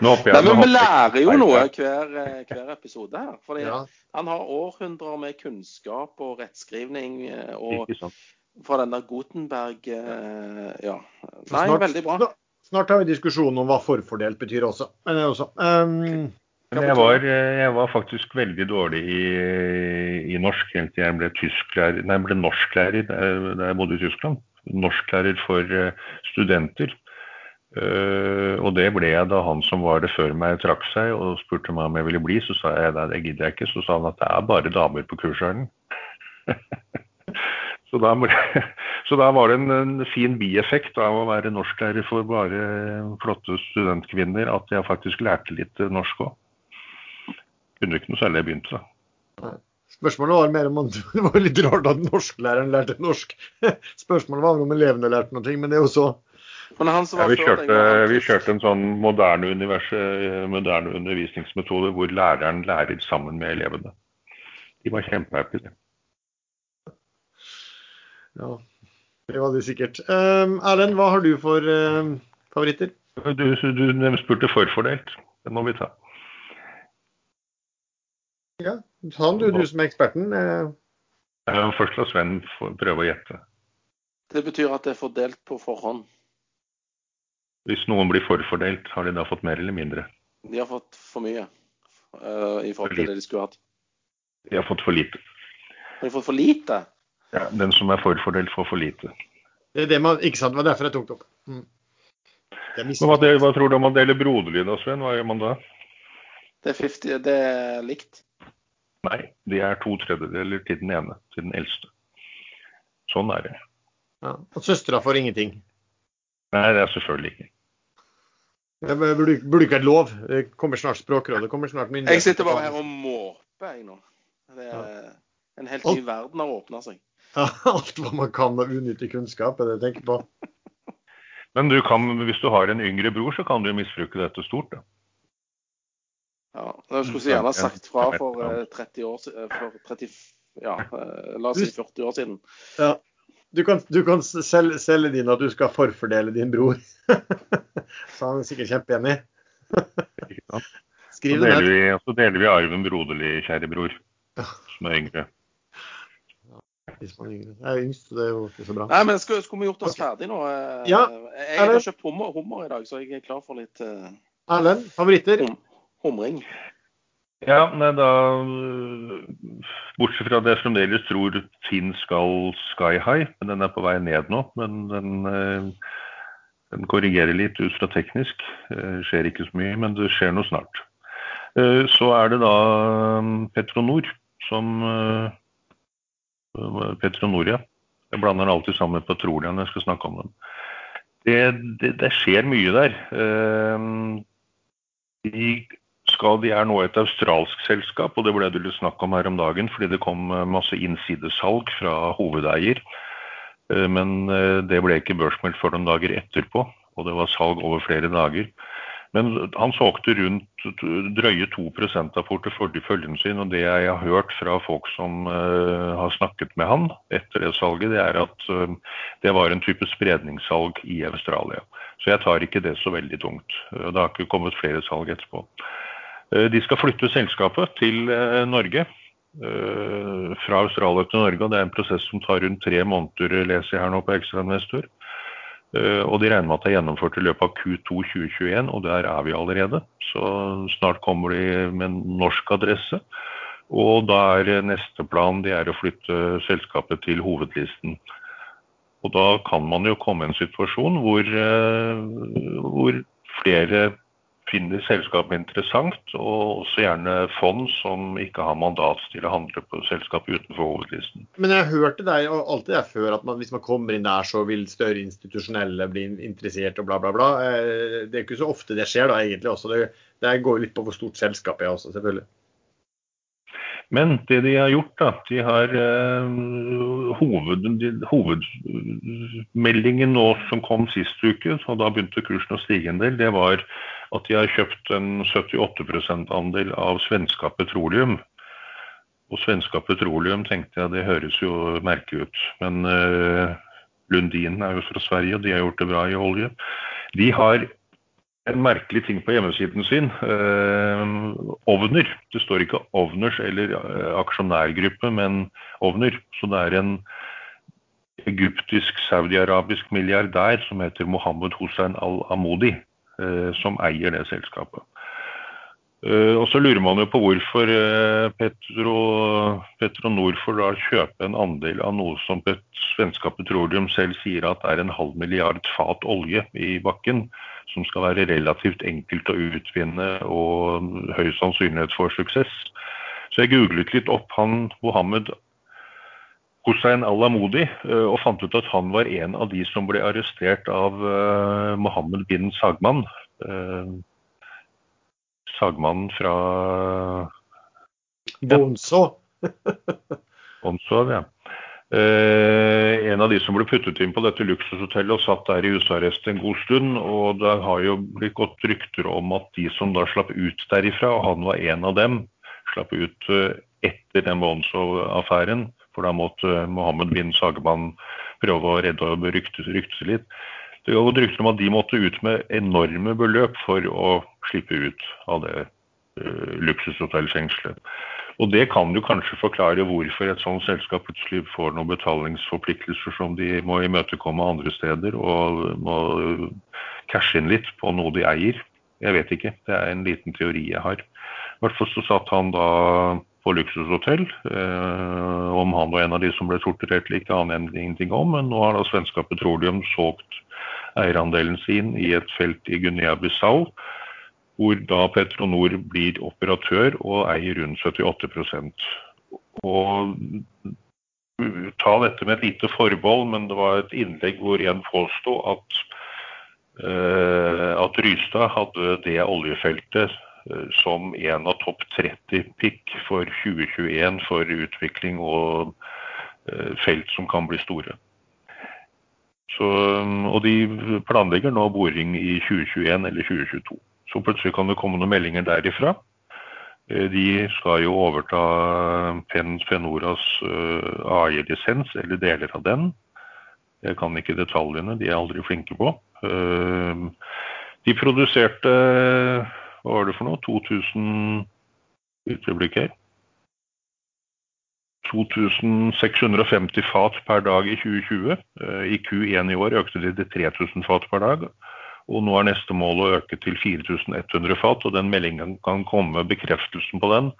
Nei, men vi lærer jo noe hver, eh, hver episode her. Fordi ja. han har århundrer med kunnskap og rettskrivning og fra den der Gutenberg Ja. Nei, snart, veldig bra. Snart har vi diskusjon om hva forfordelt betyr også. Men også. Um, jeg var, jeg var, faktisk veldig dårlig i, i norsk helt til jeg ble, tysklærer, nei, jeg ble norsklærer da jeg bodde i Tyskland. Norsklærer for eh, studenter. Uh, og det ble jeg da han som var det før meg trakk seg og spurte meg om jeg ville bli. Så sa jeg nei, det gidder jeg ikke. Så sa han at det er bare damer på kurshallen. [laughs] så, da ble, [laughs] så da var det en, en fin bieffekt av å være norsklærer for bare flotte studentkvinner at jeg faktisk lærte litt norsk òg kunne ikke noe særlig jeg begynte. da. Spørsmålet var mer om [laughs] det var litt rart at norsklæreren lærte norsk. Spørsmålet var om elevene lærte noe, men det er jo så ja, vi, kjørte, vi, kjørte, en sånn moderne, moderne, undervisningsmetode hvor læreren lærer sammen med elevene. De var kjempehappy. Ja, det var de sikkert. Um, Erlend, hva har du for uh, favoritter? Du, du spurte forfordelt. Det må vi ta. Ja, han du, du som er eksperten. Eh. Først la Sven prøve å gjette. Det betyr at det er fordelt på forhånd. Hvis noen blir forfordelt, har de da fått mer eller mindre? De har fått for mye uh, i forhold til det de skulle hatt. De har fått for lite. Har de fått for lite? Ja, den som er forfordelt, får for lite. Det er det man, ikke sant, det var derfor jeg tok det opp. Mm. Det hva, hva, tror du om man deler broderlig da, Sven? Hva gjør man da? Det er, 50, det er likt. Nei, de er to tredjedeler til den ene, til den eldste. Sånn er det. Ja, Og søstera får ingenting? Nei, det er selvfølgelig ikke. Det burde, burde ikke lov. Det kommer snart Språkrådet. kommer snart myndighet. Jeg sitter bare her og måper, jeg nå. Det er ja. En helt ny verden har åpna seg. Ja, [laughs] alt hva man kan av unyttig kunnskap, er det jeg tenker på. [laughs] Men du kan, hvis du har en yngre bror, så kan du misbruke dette stort. da. Ja, jeg skulle så gjerne sagt fra for 30 år siden, for 30, ja, la oss si 40 år siden. Ja. Du kan, du kan selge, selge din at du skal forfordele din bror. [laughs] så han er sikkert kjempeenig. [laughs] Skriv det ned. Så deler vi arven broderlig, kjære bror, som er yngre. Hvis man er yngre. Jeg er yngst, så det er jo ikke så bra. Nei, men skulle, skulle vi gjort oss ferdig nå? Ja, jeg har kjøpt hummer, hummer, i dag, så jeg er klar for litt uh... Erlend, favoritter? Hum humring? Ja, nei, da Bortsett fra at jeg fremdeles tror Finn skal sky high, men den er på vei ned nå. Men den, eh, den korrigerer litt ut fra teknisk. Det eh, skjer ikke så mye, men det skjer noe snart. Så er det da Petronor som Petronor, ja. Jeg blander den alltid sammen med Petroleum når jeg skal snakke om den. Det, det, det skjer mye der. De skal, de er nå et australsk selskap, og det ble det snakk om her om dagen fordi det kom eh, masse innsidesalg fra hovedeier. Eh, men eh, det ble ikke børsmeldt før noen dager etterpå, og det var salg over flere dager. Men han solgte rundt drøye 2% av porteføljen sin, og det jeg har hørt fra folk som har snakket med han etter det salget, det er at det var en type spredningssalg i Australia. Så jeg tar ikke det så veldig tungt. Det har ikke kommet flere salg etterpå. Eh, de skal flytte selskapet til eh, Norge. Eh, fra Australia til Norge. og Det er en prosess som tar rundt tre måneder, leser jeg her nå på Ekstrainvestor. Og de regner med at det er gjennomført i løpet av Q2 2021, og der er vi allerede. Så snart kommer de med en norsk adresse. Og da er neste plan det er å flytte selskapet til hovedlisten. Og da kan man jo komme i en situasjon hvor, hvor flere finner selskapet interessant, og også gjerne fond som ikke har mandat til å handle på selskap utenfor hovedlisten. Men jeg hørte deg alltid der før at man, hvis man kommer inn der, så vil større institusjonelle bli interessert og bla, bla, bla. Eh, det er ikke så ofte det skjer da, egentlig også. Det, det går litt på hvor stort selskapet er også, selvfølgelig. Men det de har gjort, da, de har uh, hoved, hovedmeldingen nå som kom sist uke, og da begynte kursen å stige en del, det var at de har kjøpt en 78 %-andel av Svenska Petroleum. Og Svenska Petroleum tenkte jeg det høres jo merkelig ut. Men uh, Lundin er jo fra Sverige, og de har gjort det bra i olje. De har en merkelig ting på hjemmesiden sin. Uh, Ovner. Det står ikke Ovners eller uh, aksjonærgruppe, men Ovner. Så det er en egyptisk-saudiarabisk milliardær som heter Mohammed Hussein al-Amodi, som eier det selskapet. og så lurer man jo på hvorfor Petro, Petro Nord får da kjøpe en andel av noe som Svenske Petroleum selv sier at er en halv milliard fat olje i bakken som skal være relativt enkelt å utvinne og høy sannsynlighet for suksess. Så jeg googlet litt opp han Mohammed Hussein al-Amodi eh, og fant ut at han var en av de som ble arrestert av uh, Mohammed bin Sagman. Uh, Sagmannen fra Bonso. Bonso, [laughs] ja. Eh, en av de som ble puttet inn på dette luksushotellet og satt der i husarrest en god stund. Og det har jo blitt gått rykter om at de som da slapp ut derifra, og han var en av dem, slapp ut eh, etter den Bonzo-affæren. For da måtte Mohammed bin Sagman prøve å redde og rykte, seg litt. Det gått rykter om at de måtte ut med enorme beløp for å slippe ut av det uh, luksushotellfengselet. Og Det kan jo kanskje forklare hvorfor et sånt selskap plutselig får noen betalingsforpliktelser som de må imøtekomme andre steder, og må cashe inn litt på noe de eier. Jeg vet ikke, det er en liten teori jeg har. I hvert fall så satt han da på luksushotell. Eh, om han var en av de som ble torturert aner jeg ingenting om. Men nå har da Svenska Petroleum solgt eierandelen sin i et felt i Guinea-Bissau hvor da Petronor blir operatør og eier rundt 78% Og Ta dette med et lite forbehold, men det var et innlegg hvor en påsto at, uh, at Rystad hadde det oljefeltet som en av topp 30 pick for 2021 for utvikling og uh, felt som kan bli store. Så, og de planlegger nå boring i 2021 eller 2022. Så plutselig kan det komme noen meldinger derifra. Eh, de skal jo overta Pen Fenoras uh, AI-lisens, eller deler av den. Jeg kan ikke detaljene, de er aldri flinke på. De produserte hva var det for noe, 2000 Uteblikk her. 2650 fat per dag i 2020. I Q1 i år økte de til 3000 fat per dag. Og nå er neste mål å øke til 4100 fat, og den meldingen kan komme, bekreftelsen på den,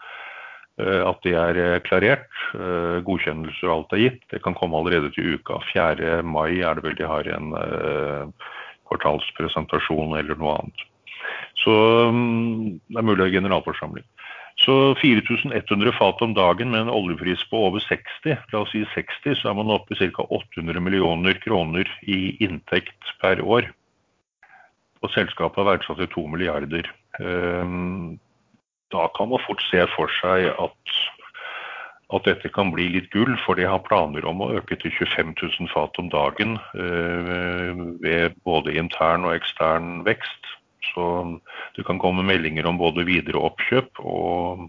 eh, at det er eh, klarert. Godkjennelse og alt er gitt. Det kan komme allerede til uka. 4. mai er det vel de har en kvartalspresentasjon eller noe annet. Så mm, det er mulig å ha generalforsamling. Så 4100 fat om dagen med en oljepris på over 60, la oss si 60, så er man oppe i ca. 800 millioner kroner i inntekt per år og selskapet er verdsatt til 2 milliarder. Ehm, da kan man fort se for seg at, at dette kan bli litt gull, for de har planer om å øke til 25 000 fat om dagen eh, ved både intern og ekstern vekst. Så det kan komme meldinger om både videre oppkjøp og,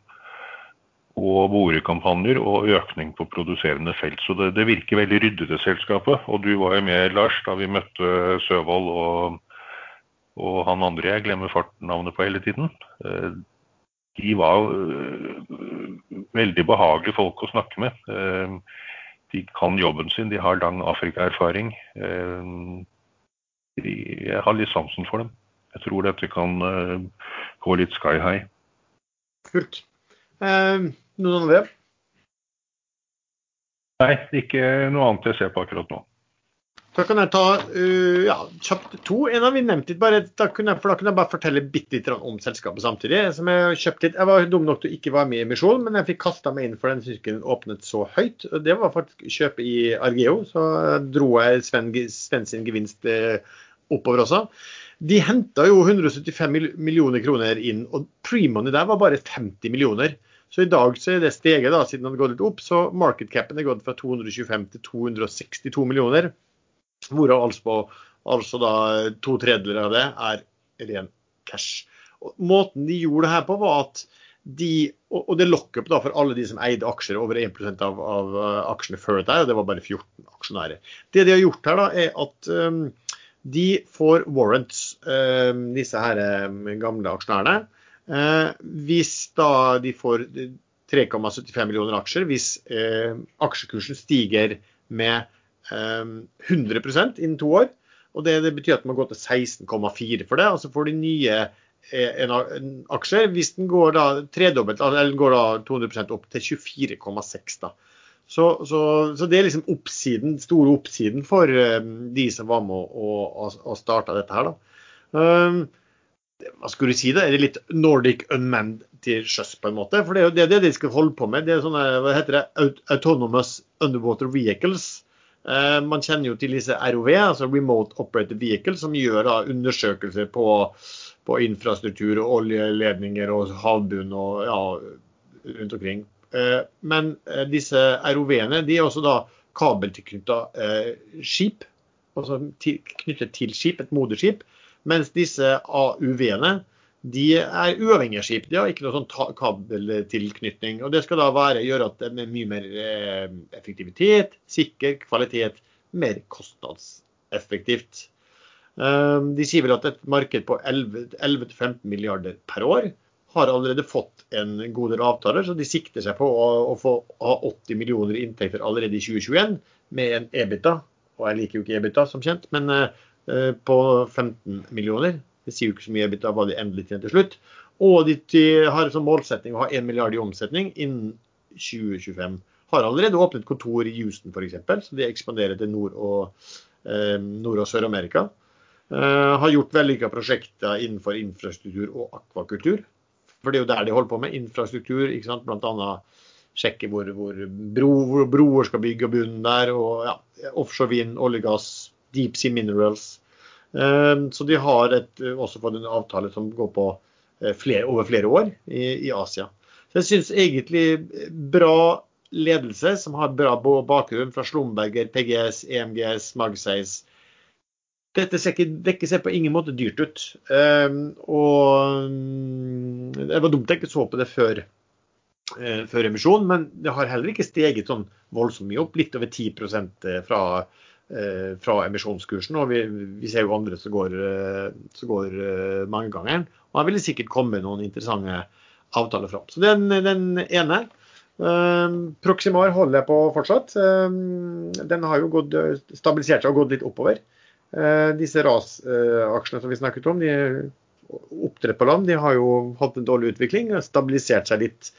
og borekampanjer og økning på produserende felt. Så det, det virker veldig ryddete, selskapet. Og du var jo med, Lars, da vi møtte Søvold og og han andre jeg glemmer fartnavnet på hele tiden. Eh, de var eh, veldig behagelige folk å snakke med. Eh, de kan jobben sin, de har lang Afrika-erfaring. Jeg har litt sansen for dem. Jeg tror dette kan gå litt sky high. Kult. Noen andre? Nei, ikke noe annet jeg ser på akkurat nå. Da kan jeg ta uh, ja, kjapt to. En har vi nevnt litt, bare, da kunne jeg, for da kunne jeg bare fortelle bitte litt om selskapet samtidig. som Jeg kjøpte litt. Jeg var dum nok til å ikke være med i emisjonen, men jeg fikk kasta meg inn for den sirkelen åpnet så høyt. og Det var faktisk kjøpet i Argeo. Så dro jeg Sven, Sven sin gevinst uh, oppover også. De henta jo 175 millioner kroner inn, og premoney der var bare 50 millioner. Så i dag så er det steget, da, siden det har gått litt opp. Så market capen er gått fra 225 til 262 millioner. Hvorav altså, altså da to tredjedeler av det er ren cash. Og måten de gjorde det her på, var at de Og det lockup da for alle de som eide aksjer, over 1 av, av uh, aksjene før dette, og det var bare 14 aksjonærer. Det de har gjort her, da, er at um, de får warrants, um, disse her um, gamle aksjonærene. Uh, hvis da de får 3,75 millioner aksjer, hvis aksjekursen stiger med 100% ehm, innen to år. Og det, betyr at man går til 16,4 for det. Og så får de nye eh, en aksjer hvis den går da tredobbelt, eller går da 200% opp til 24,6 da. Så, så, så, det er liksom oppsiden, store oppsiden for um, de som var med og, og, og starta dette her. da. Um, hva skulle du si da, Er det litt Nordic unmanned til sjøs, på en måte? For det er jo det, det de skal holde på med. Det er sånne hva heter det, autonomous underwater vehicles. Uh, man kjenner jo til disse ROV, altså Remote Operated Vehicle, som gjør da, undersøkelser på, på, infrastruktur og oljeledninger og havbunn og ja, rundt omkring. Eh, men eh, disse ROV-ene de er også da kabeltilknytta skip, altså knyttet til skip, et moderskip. Mens disse AUV-ene de er uavhengige skip. De har ikke noe sånn kabeltilknytning. og Det skal da være, gjøre at det er mye mer eh, effektivitet, sikker kvalitet, mer kostnadseffektivt. De sier vel at et marked på 11-15 milliarder per år har allerede fått en god del avtaler, så de sikter seg på å, å få ha 80 millioner inntekter allerede i 2021 med en EBITA. Og jeg liker jo ikke EBITA, som kjent, men eh, på 15 millioner. Det sier jo ikke så mye EBITDA, hva de endelig tjener til slutt. Og de, de har som målsetting å ha 1 milliard i omsetning innen 2025. Har allerede åpnet kontor i Houston f.eks., så de ekspanderer til Nord- og, eh, Nord og Sør-Amerika. Eh, har gjort vellykka prosjekter innenfor infrastruktur og akvakultur. For det er jo der de holder på med infrastruktur. ikke sant? Annet sjekke hvor, hvor, bro, hvor broer skal bygge og bunnen der. og ja, Offshore vind, olje, gass, deep sea minerals. Ehm, så de har et, også fått en avtale som går på eh, flere, over flere år i, i Asia. Så jeg syns egentlig bra ledelse, som har bra bakgrunn fra Slumberger, PGS, EMGS, Magseis. Dette ser ikke, dekker ser på ingen måte dyrt ut. Um, og mm, Det var dumt jeg ikke så på det før, uh, før emisjonen, men det har heller ikke steget sånn voldsomt mye opp. Litt over 10% fra uh, fra emisjonskursen. Og vi, vi, ser jo andre som går, uh, som går eh, mangegangeren. Og her vil det sikkert komme noen interessante avtaler fram. Så den, den ene. Proximar holder jeg på fortsatt. Den har jo gått, stabilisert seg og gått litt oppover. Disse RAS-aksjene som vi snakket om, de oppdrett på land, de har jo hatt en dårlig utvikling. og Stabilisert seg litt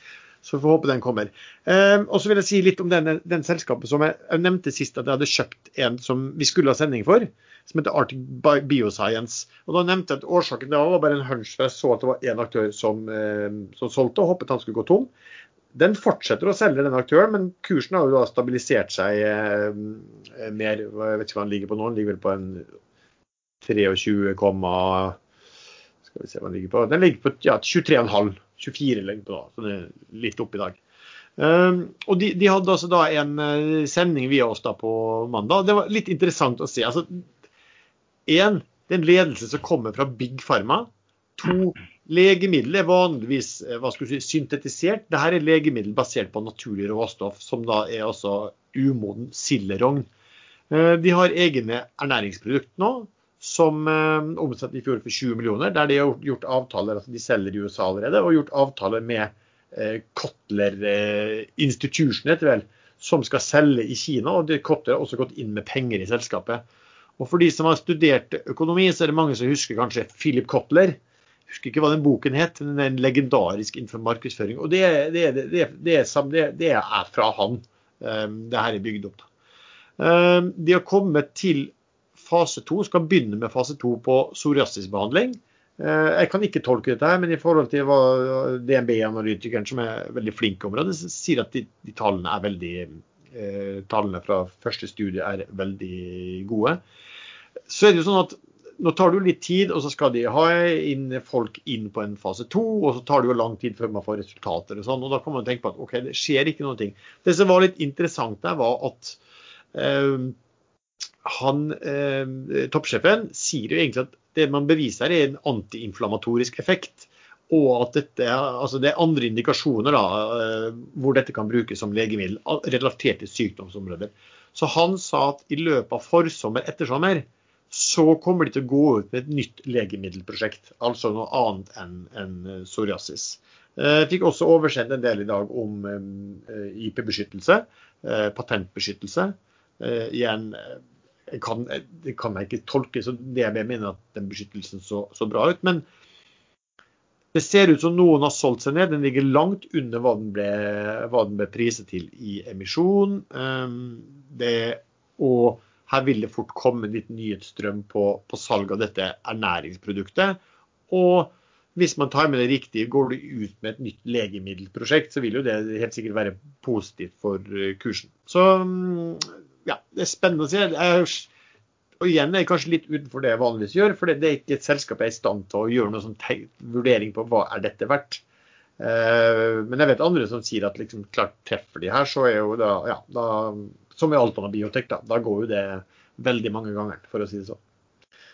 så vi får håpe den kommer. Eh, og så vil jeg si litt om den, den selskapet som jeg, jeg, nevnte sist at jeg hadde kjøpt en som vi skulle ha sending for, som heter Arctic Bioscience. Og da nevnte jeg at Årsaken det var bare en hunch, for jeg så at det var én aktør som, eh, som solgte, og håpet han skulle gå tom. Den fortsetter å selge, den aktøren, men kursen har jo da stabilisert seg eh, mer. Jeg vet ikke hva den ligger på nå, den ligger vel på en 23, skal vi se hva den ligger på. Den ligger på ja, 23,5. 24 ligger på da, så den er litt opp i dag. Um, og de, de, hadde altså da en uh, sending via oss da på mandag. Det var litt interessant å se. Altså, en, det er en ledelse som kommer fra Big Pharma. To, legemiddel er vanligvis skal si, syntetisert. Dette er legemiddel basert på naturlig råstoff, som da er altså umoden sillerogn. Uh, de har egne ernæringsprodukt nå som eh, omsatte i fjor for 20 millioner, der de har gjort avtaler altså de selger i USA allerede, og gjort avtaler med eh, Kotler eh, Institution heter vel, som skal selge i Kina. og Kotler har også gått inn med penger i selskapet. Og For de som har studert økonomi, så er det mange som husker kanskje Philip Kotler. Husker ikke hva den boken het, men er legendarisk innenfor markedsføring. Og det, det, det, det er, fra han um, det her er bygd opp. Um, de har kommet til fase to skal begynne med fase to på psoriasisbehandling. Eh, jeg kan ikke tolke dette, her, men i forhold til hva DNB-analytikeren, som er veldig flink på området, sier at de, de tallene veldig eh, Tallene fra første studie er veldig gode. Så er det jo sånn at nå tar det jo litt tid, og så skal de ha inn folk inn på en fase to. Og så tar det jo lang tid før man får resultater og sånn. Og da kan man tenke på at OK, det skjer ikke noen ting. Det som var litt interessant der, var at eh, han, eh, toppsjefen sier jo egentlig at det man beviser er en antiinflamatorisk effekt. Og at dette, altså det er andre indikasjoner da, eh, hvor dette kan brukes som legemiddel relatert til sykdomsområder. Så han sa at i løpet av forsommer, ettersommer, så kommer de til å gå ut med et nytt legemiddelprosjekt. Altså noe annet enn en eh, psoriasis. Jeg fikk også oversendt en del i dag om IP-beskyttelse, patentbeskyttelse. Igjen, kan, det kan jeg ikke tolke så jeg mener at den beskyttelsen så, så, bra ut. Men det ser ut som noen har solgt seg ned. Den ligger langt under hva den ble, hva den ble priset til i emisjon. Det, og her vil det fort komme litt nyhetsstrøm på, på salg av dette ernæringsproduktet. Og hvis man tar med det riktig, går du ut med et nytt legemiddelprosjekt, så vil jo det helt sikkert være positivt for kursen. Så ja, det er spennende å se. Jeg, og igjen er jeg kanskje litt utenfor det jeg vanligvis gjør, for det er ikke et selskap jeg er i stand til å gjøre noen sånn vurdering på hva er dette verdt. Uh, men jeg vet andre som sier at liksom, klart treffer de her, så er jo da, ja, da Som i alt annet biotek, da. Da går jo det veldig mange ganger, for å si det sånn.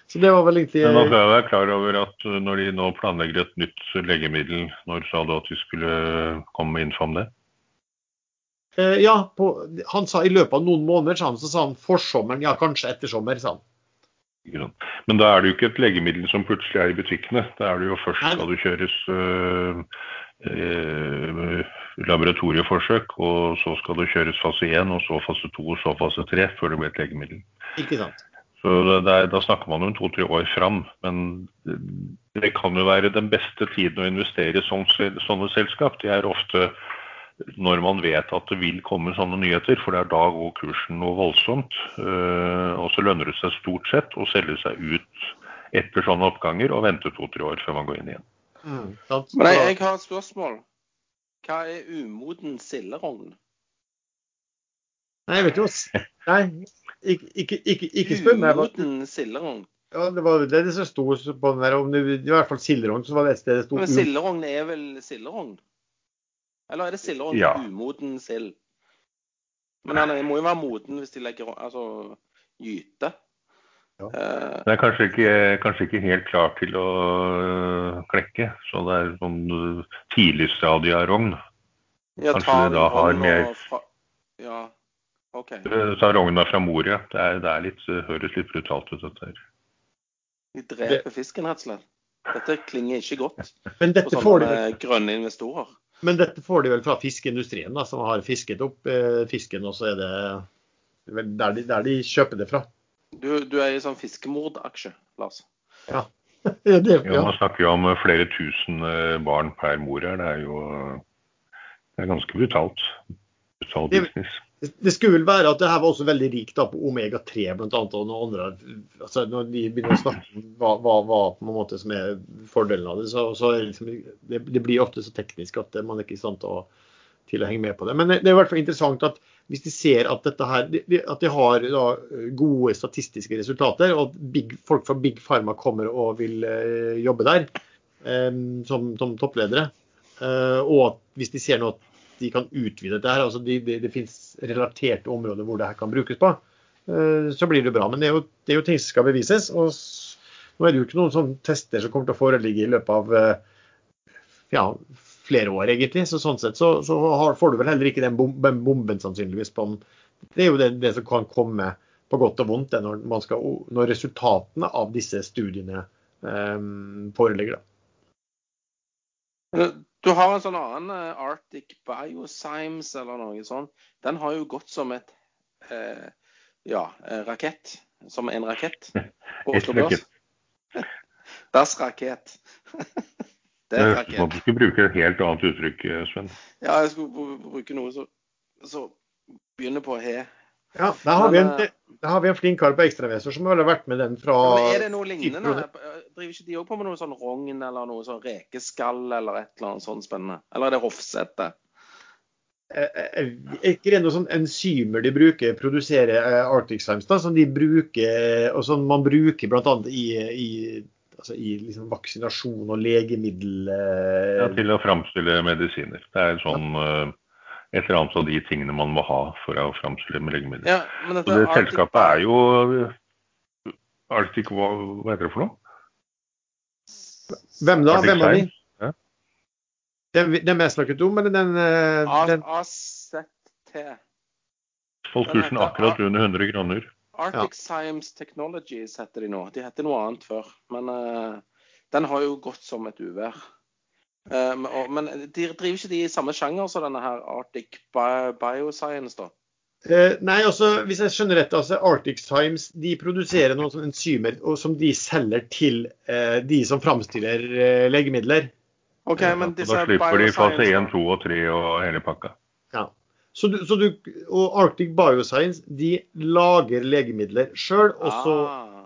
Så det var vel egentlig Men nå skal jeg være klar over at når de nå planlegger et nytt legemiddel, når sa du at vi skulle komme med info om det? Eh, ja, på, han sa i løpet av noen måneder, sa han, så sa han forsommeren, ja kanskje ettersommer, sa han. Men da er det jo ikke et legemiddel som plutselig er i butikkene. Da er det jo først skal det kjøres øh, øh, laboratorieforsøk, og så skal det kjøres fase 1, og så fase 2, og så fase 3 før det blir et legemiddel. Ikke sant. Så er, Da snakker man om to-tre år fram. Men det kan jo være den beste tiden å investere i sånne, sånne selskap. Det er ofte når man vet at det vil komme sånne nyheter, for det er da går kursen noe voldsomt. Eh, og så lønner det seg stort sett å selge seg ut etter sånne oppganger og vente to-tre år før man går inn igjen. Mm, Men jeg, jeg, har et spørsmål. Hva er umoden silderogn? Nei, jeg vet jo Nei, ikke, ikke, ikke, ikke spør meg. Umoden silderogn? Ja, det var det, det som sto på den der. Om det, i hvert fall silderogn, så var det et sted det sto Men silderogn er vel silderogn? Eller er det silderogn ja. umoden sild? Men den må jo være moden hvis de legger altså gyte. Ja. Uh, det er kanskje ikke, kanskje ikke, helt klar til å uh, klekke. Så det er sånn tidligstadie tidlig stadie av rogn. Kanskje det da har mer fra... Ja, OK. Så rogna fra Moria. Det, er, det er litt, høres litt brutalt ut, dette her. De dreper fisken, rett og slett. Dette klinger ikke godt [laughs] Men dette for sånne de... grønne investorer. Men dette får de vel fra fiskeindustrien, da, som har fisket opp eh, fisken, og så er det der de, der de kjøper det fra. Du, du er i sånn fiskemordaksje, Lars? Ja. [laughs] det, ja. Man snakker jo om flere tusen eh, barn per mor her. Det er jo det er ganske brutalt. Brutal business det skulle vel være at det her var også veldig rikt da, på omega-3 bl.a. og noen andre. Altså, når de begynner å snakke om hva, hva, hva på en måte som er fordelen av det, så, så liksom, det, det, blir ofte så teknisk at man er ikke i stand til å, til å henge med på det. Men det er i hvert fall interessant at hvis de ser at, her, at de har da, gode statistiske resultater, og at big, folk fra Big Pharma kommer og vil uh, jobbe der um, som, som, toppledere, uh, og at hvis de ser nå at de kan utvide dette her, altså de, de, det finnes relaterte områder hvor det her kan brukes på, uh, så blir det bra. Men det er, jo, det er jo ting som skal bevises. og nå er det jo ikke noen sånne tester som kommer til å foreligge i løpet av eh, ja, flere år, egentlig. Så sånn sett så, så har, får du vel heller ikke den bomben, bomben sannsynligvis. på den. Det er jo det, det, som kan komme på godt og vondt når, skal, når resultatene av disse studiene um, foreligger. Da. Du har en sånn annen uh, Arctic Bioscience eller noe sånt. Den har jo gått som et eh, ja, rakett. Som en rakett [laughs] på Oslo Børs. Dass rakett. [laughs] [laughs] det er rakett. Du skulle bruke et helt annet uttrykk, eh, Sven. Ja, jeg skulle bruke noe som begynner på he. Ja, der har vi en, Da har vi en flink kar på ekstraveser som har vært med den fra Ja, men er det noe lignende? Driver ikke de òg på med noe sånn rogn eller noe sånn rekeskall eller et eller annet sånt spennende? Eller er det hoffsettet? Eh, eh, Er ikke det noen sånn enzymer de bruker, produserer eh, Arctic Science, da, som de bruker, og som man bruker bl.a. i, i, altså i liksom vaksinasjon og legemiddel... eh, Ja, til å framstille medisiner. Det er sånn eh, et eller annet av de tingene man må ha for å framstille legemidler. Ja, men dette det Arctic selskapet er jo Arctic hva, hva heter det for noe? Hvem da? Arctic Hvem av de? Ja. Den, den jeg snakket om, eller den, eh, den AZT. Den kursen akkurat under 100 kroner. Arctic Science Technologies heter de nå. De heter noe annet før. Men uh, den har jo gått som et uvær. Eh, men, og, men de driver ikke de i samme sjanger som denne her Arctic Bi Bioscience, da? Eh, nei, altså, hvis jeg skjønner rett, altså Arctic Times de produserer noen sånne enzymer og, som de selger til eh, de som framstiller eh, legemidler. Okay, men og disse da slipper de fase 1, 2 og 3 og hele pakka. Så du, så du, og Arctic Bioscience de lager legemidler sjøl, ah.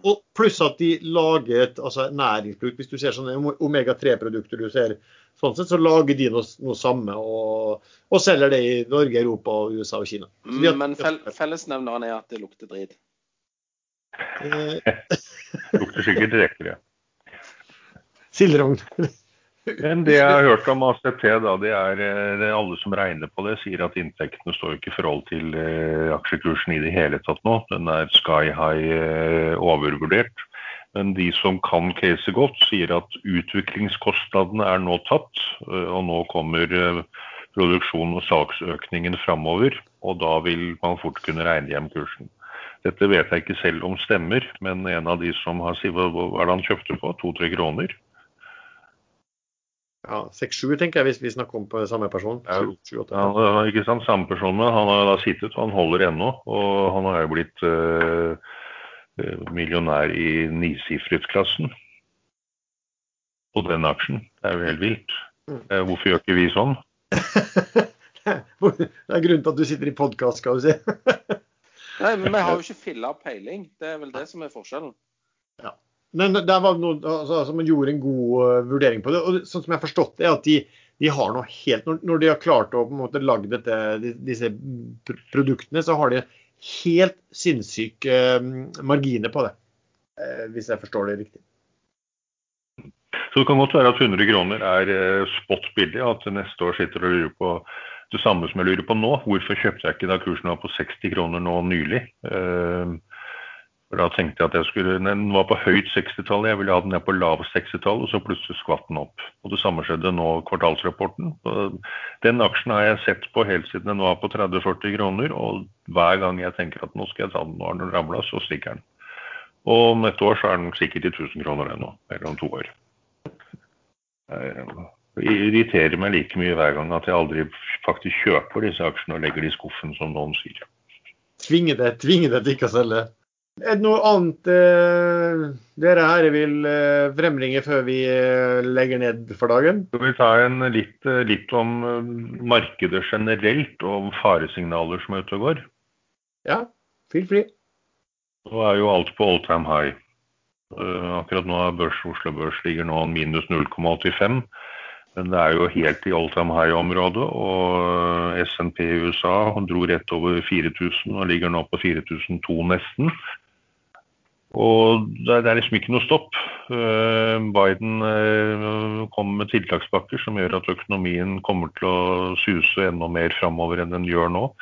og pluss at de lager et altså, næringsprodukt. Hvis du ser sånne omega-3-produkter du ser sånn sett, så lager de noe, noe samme og, og selger det i Norge, Europa, USA og Kina. Så har- Men fel fellesnevneren er at det lukter drit. Eh, [laughs] Lukter sikkert direkte, ja. Silderogn. Men det jeg har hørt om ACT, da, det er, eh, det er alle som regner på det, sier at inntektene står ikke i forhold til eh, aksjekursen i det hele tatt nå. Den er sky high eh, overvurdert. Men de som kan caset godt, sier at utviklingskostnadene er nå tatt, eh, og nå kommer produksjon og saksøkningen framover. Og da vil man fort kunne regne hjem kursen. Dette vet jeg ikke selv om stemmer, men en av de som har hva er det han kjøpte på? To-tre kroner? Ja, 6-7 tenker jeg, hvis vi snakker om på samme person. Ja. Ja, Han er ikke sant, samme person, men han har da sittet, og han holder ennå. Og han har jo blitt eh, eh, millionær i nisifret-klassen på den aksjen. Det er jo helt vilt. Eh, hvorfor gjør ikke vi sånn? [laughs] Det er grunnen til at du sitter i podkast, skal du si. Nei, men vi har jo [laughs] ikke filla peiling. Det er vel det som er forskjellen. Men der var det noe, altså, altså, man gjorde en god eh, vurdering på det. og sånn som jeg har forstått det, er at de, de har noe helt, når, de har klart å på en måte lage dette, disse produktene, så har de helt sinnssyke eh, marginer på det. Eh, hvis jeg forstår det riktig. Så det kan godt være at 100 kroner er spot billig, at neste år sitter og lurer på det samme som jeg lurer på nå. Hvorfor kjøpte jeg ikke da kursen var på 60 kroner nå nylig? Eh, for Da tenkte jeg at jeg skulle, Den var på høyt 60-tall, jeg ville ha den ned på lavt 60-tall, og så plutselig skvatt den opp. Og Det samme skjedde nå kvartalsrapporten. Den aksjen har jeg sett på helt siden den var på 30-40 kroner, og hver gang jeg tenker at nå skal jeg ta den, nå har den ramla, så stikker den. Og om et år så er den sikkert i 1000 kroner ennå, eller om to år. Det irriterer meg like mye hver gang at jeg aldri faktisk kjøper disse aksjene og legger de i skuffen, som noen sier. Tvinge det, tvinge det til ikke å selge. Er det noe annet eh, dere her vil eh, fremringe før vi eh, legger ned for dagen? Skal vi ta en litt, eh, litt om eh, markedet generelt og faresignaler som er ute og går? Ja, feel free. Nå er jo alt på all time high. Eh, akkurat nå er børs, Oslo Børs ligger nå minus 0,85. Men det er jo helt i all time high-området. Og SNP i USA dro rett over 4000 og ligger nå på 4002 nesten. Og det er- liksom ikke noe stopp. Eh, Biden eh, kommer med tiltakspakker som gjør at økonomien kommer til å suse enda mer framover enn den gjør nå.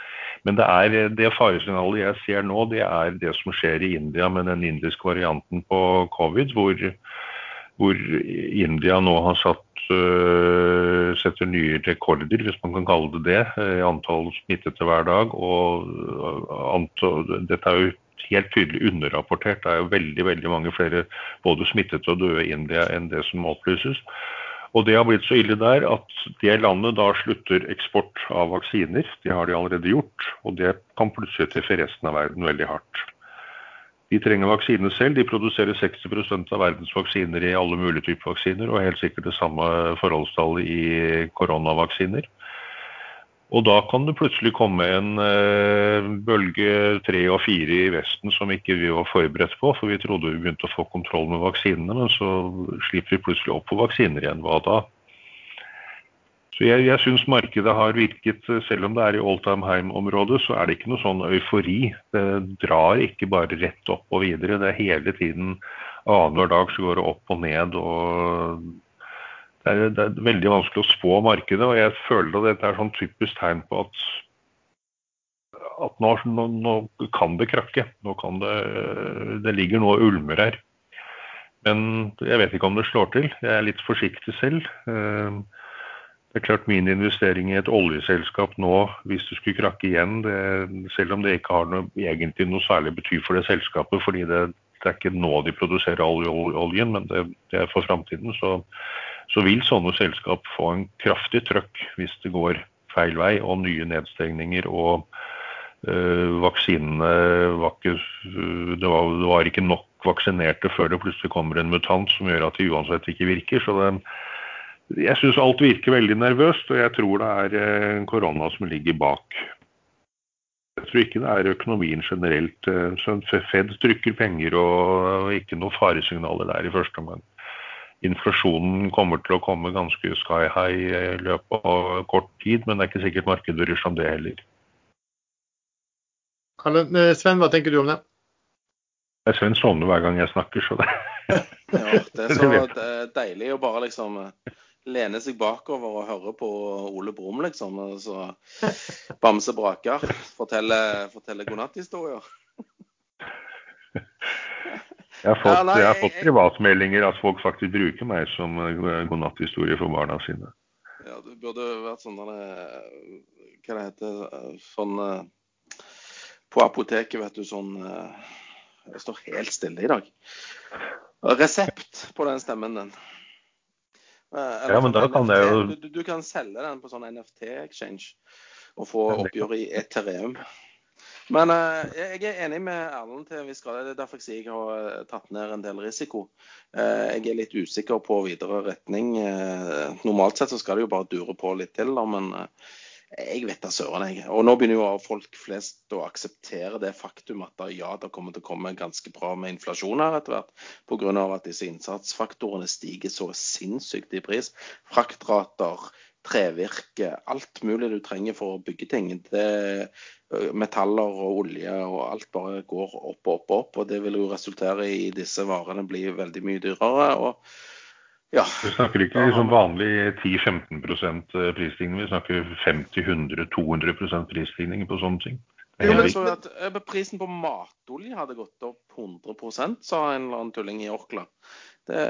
Men det, er, det faresignalet jeg ser nå, det er det som skjer i India med den indiske varianten på covid, hvor, hvor India nå har satt øh, setter nye rekorder, hvis man kan kalle det det, i antall smittede hver dag. Og antall, dette er jo helt tydelig underrapportert. Det er jo veldig veldig mange flere både smittede og døde i India enn det som opplyses. Og det har blitt så ille der at det landet da slutter eksport av vaksiner. Det har de allerede gjort, og det kan plutselig treffe resten av verden veldig hardt. De trenger vaksiner selv. De produserer 60% av verdens vaksiner i alle mulige typer vaksiner, og helt sikkert det samme forholdstallet i koronavaksiner. Og da kan det plutselig komme en eh, bølge tre og fire i Vesten som ikke vi var forberedt på. For vi trodde vi begynte å få kontroll med vaksinene, men så slipper vi plutselig opp på vaksiner igjen. Hva da? Så jeg, jeg syns markedet har virket, selv om det er i all time home-området, så er det ikke noe sånn eufori. Det drar ikke bare rett opp og videre. Det er hele tiden annenhver dag så går det opp og ned. og det er, det er, veldig vanskelig å spå markedet, og jeg føler at dette er sånn typisk tegn på at, at nå, nå, nå, kan det krakke. Nå kan det, det ligger noe og ulmer her. Men jeg vet ikke om det slår til. Jeg er litt forsiktig selv. Eh, det er klart Min investering i et oljeselskap nå, hvis det skulle krakke igjen, selv om det ikke har noe, egentlig noe særlig bety for det selskapet, fordi det, det er ikke nå de produserer oljen, men det, det er for framtiden, så så vil sånne selskap få en kraftig trøkk hvis det går feil vei og nye nedstengninger og øh, vaksinene var ikke, det, var, det var ikke nok vaksinerte før det plutselig kommer en mutant som gjør at de uansett ikke virker. Så det, jeg syns alt virker veldig nervøst, og jeg tror det er øh, korona som ligger bak. Jeg tror ikke det er økonomien generelt. Fed trykker penger og ikke noen faresignaler der i første omgang inflasjonen kommer til å komme ganske sky high i løpet av kort tid, men det er ikke sikkert markedet bryr seg om det heller. Eh, Sven, hva tenker du om det? Sven sovner hver gang jeg snakker, så det [laughs] Ja, det er så [laughs] deilig å bare liksom eh, lene seg bakover og høre på Ole Brumm, liksom. Så Bamse Braker forteller, forteller godnatthistorier. [laughs] Jeg har fått, jeg har fått privatmeldinger at folk faktisk bruker meg som eh, godnatthistorie for barna sine. Ja, du burde vært sånn eh, Hva det heter eh, Sånn På apoteket, vet du, sånn Jeg står helt stille i dag. Resept på den stemmen din. Ja, men da kan jeg jo du, du, kan selge den på sånn NFT-exchange og få oppgjør i Ethereum. Men uh, jeg er enig med Erlend til en viss grad. Det er derfor jeg sier jeg har eh, tatt ned en del risiko. Uh, jeg er litt usikker på videre retning. Uh, normalt sett så skal det jo bare dure på litt til, da, men jeg vet da søren, jeg. Og nå begynner jo folk flest å akseptere det faktum at da, ja, det kommer til å komme ganske bra med inflasjon her etter hvert. Pga. at disse innsatsfaktorene stiger så sinnssykt i pris. Fraktrater, trevirke, alt mulig du trenger for å bygge ting. Det, metaller og olje og alt bare går opp og opp og opp. Og det vil jo resultere i disse varene blir veldig mye dyrere. og ja. Vi snakker ikke liksom vanlig 10-15% prisstigning, vi snakker 50-100-200% prisstigning på sånne ting. Jo, men så at Prisen på matolje hadde gått opp 100 sa en eller annen tulling i Orkla. Det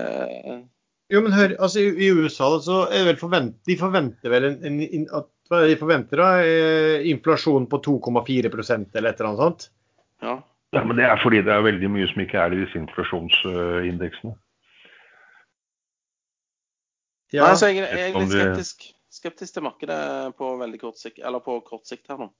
jo, men hør, altså I, i USA så er det vel forvent, de forventer vel en, en, at de forventer da, eh, inflasjon på 2,4 eller et eller annet sånt? Ja. ja. Men det er fordi det er veldig mye som ikke er i disse inflasjonsindeksene. Ja. Nei, så jeg, jeg er litt skeptisk, skeptisk, til markedet på veldig kort sikt, eller på kort sikt her nå.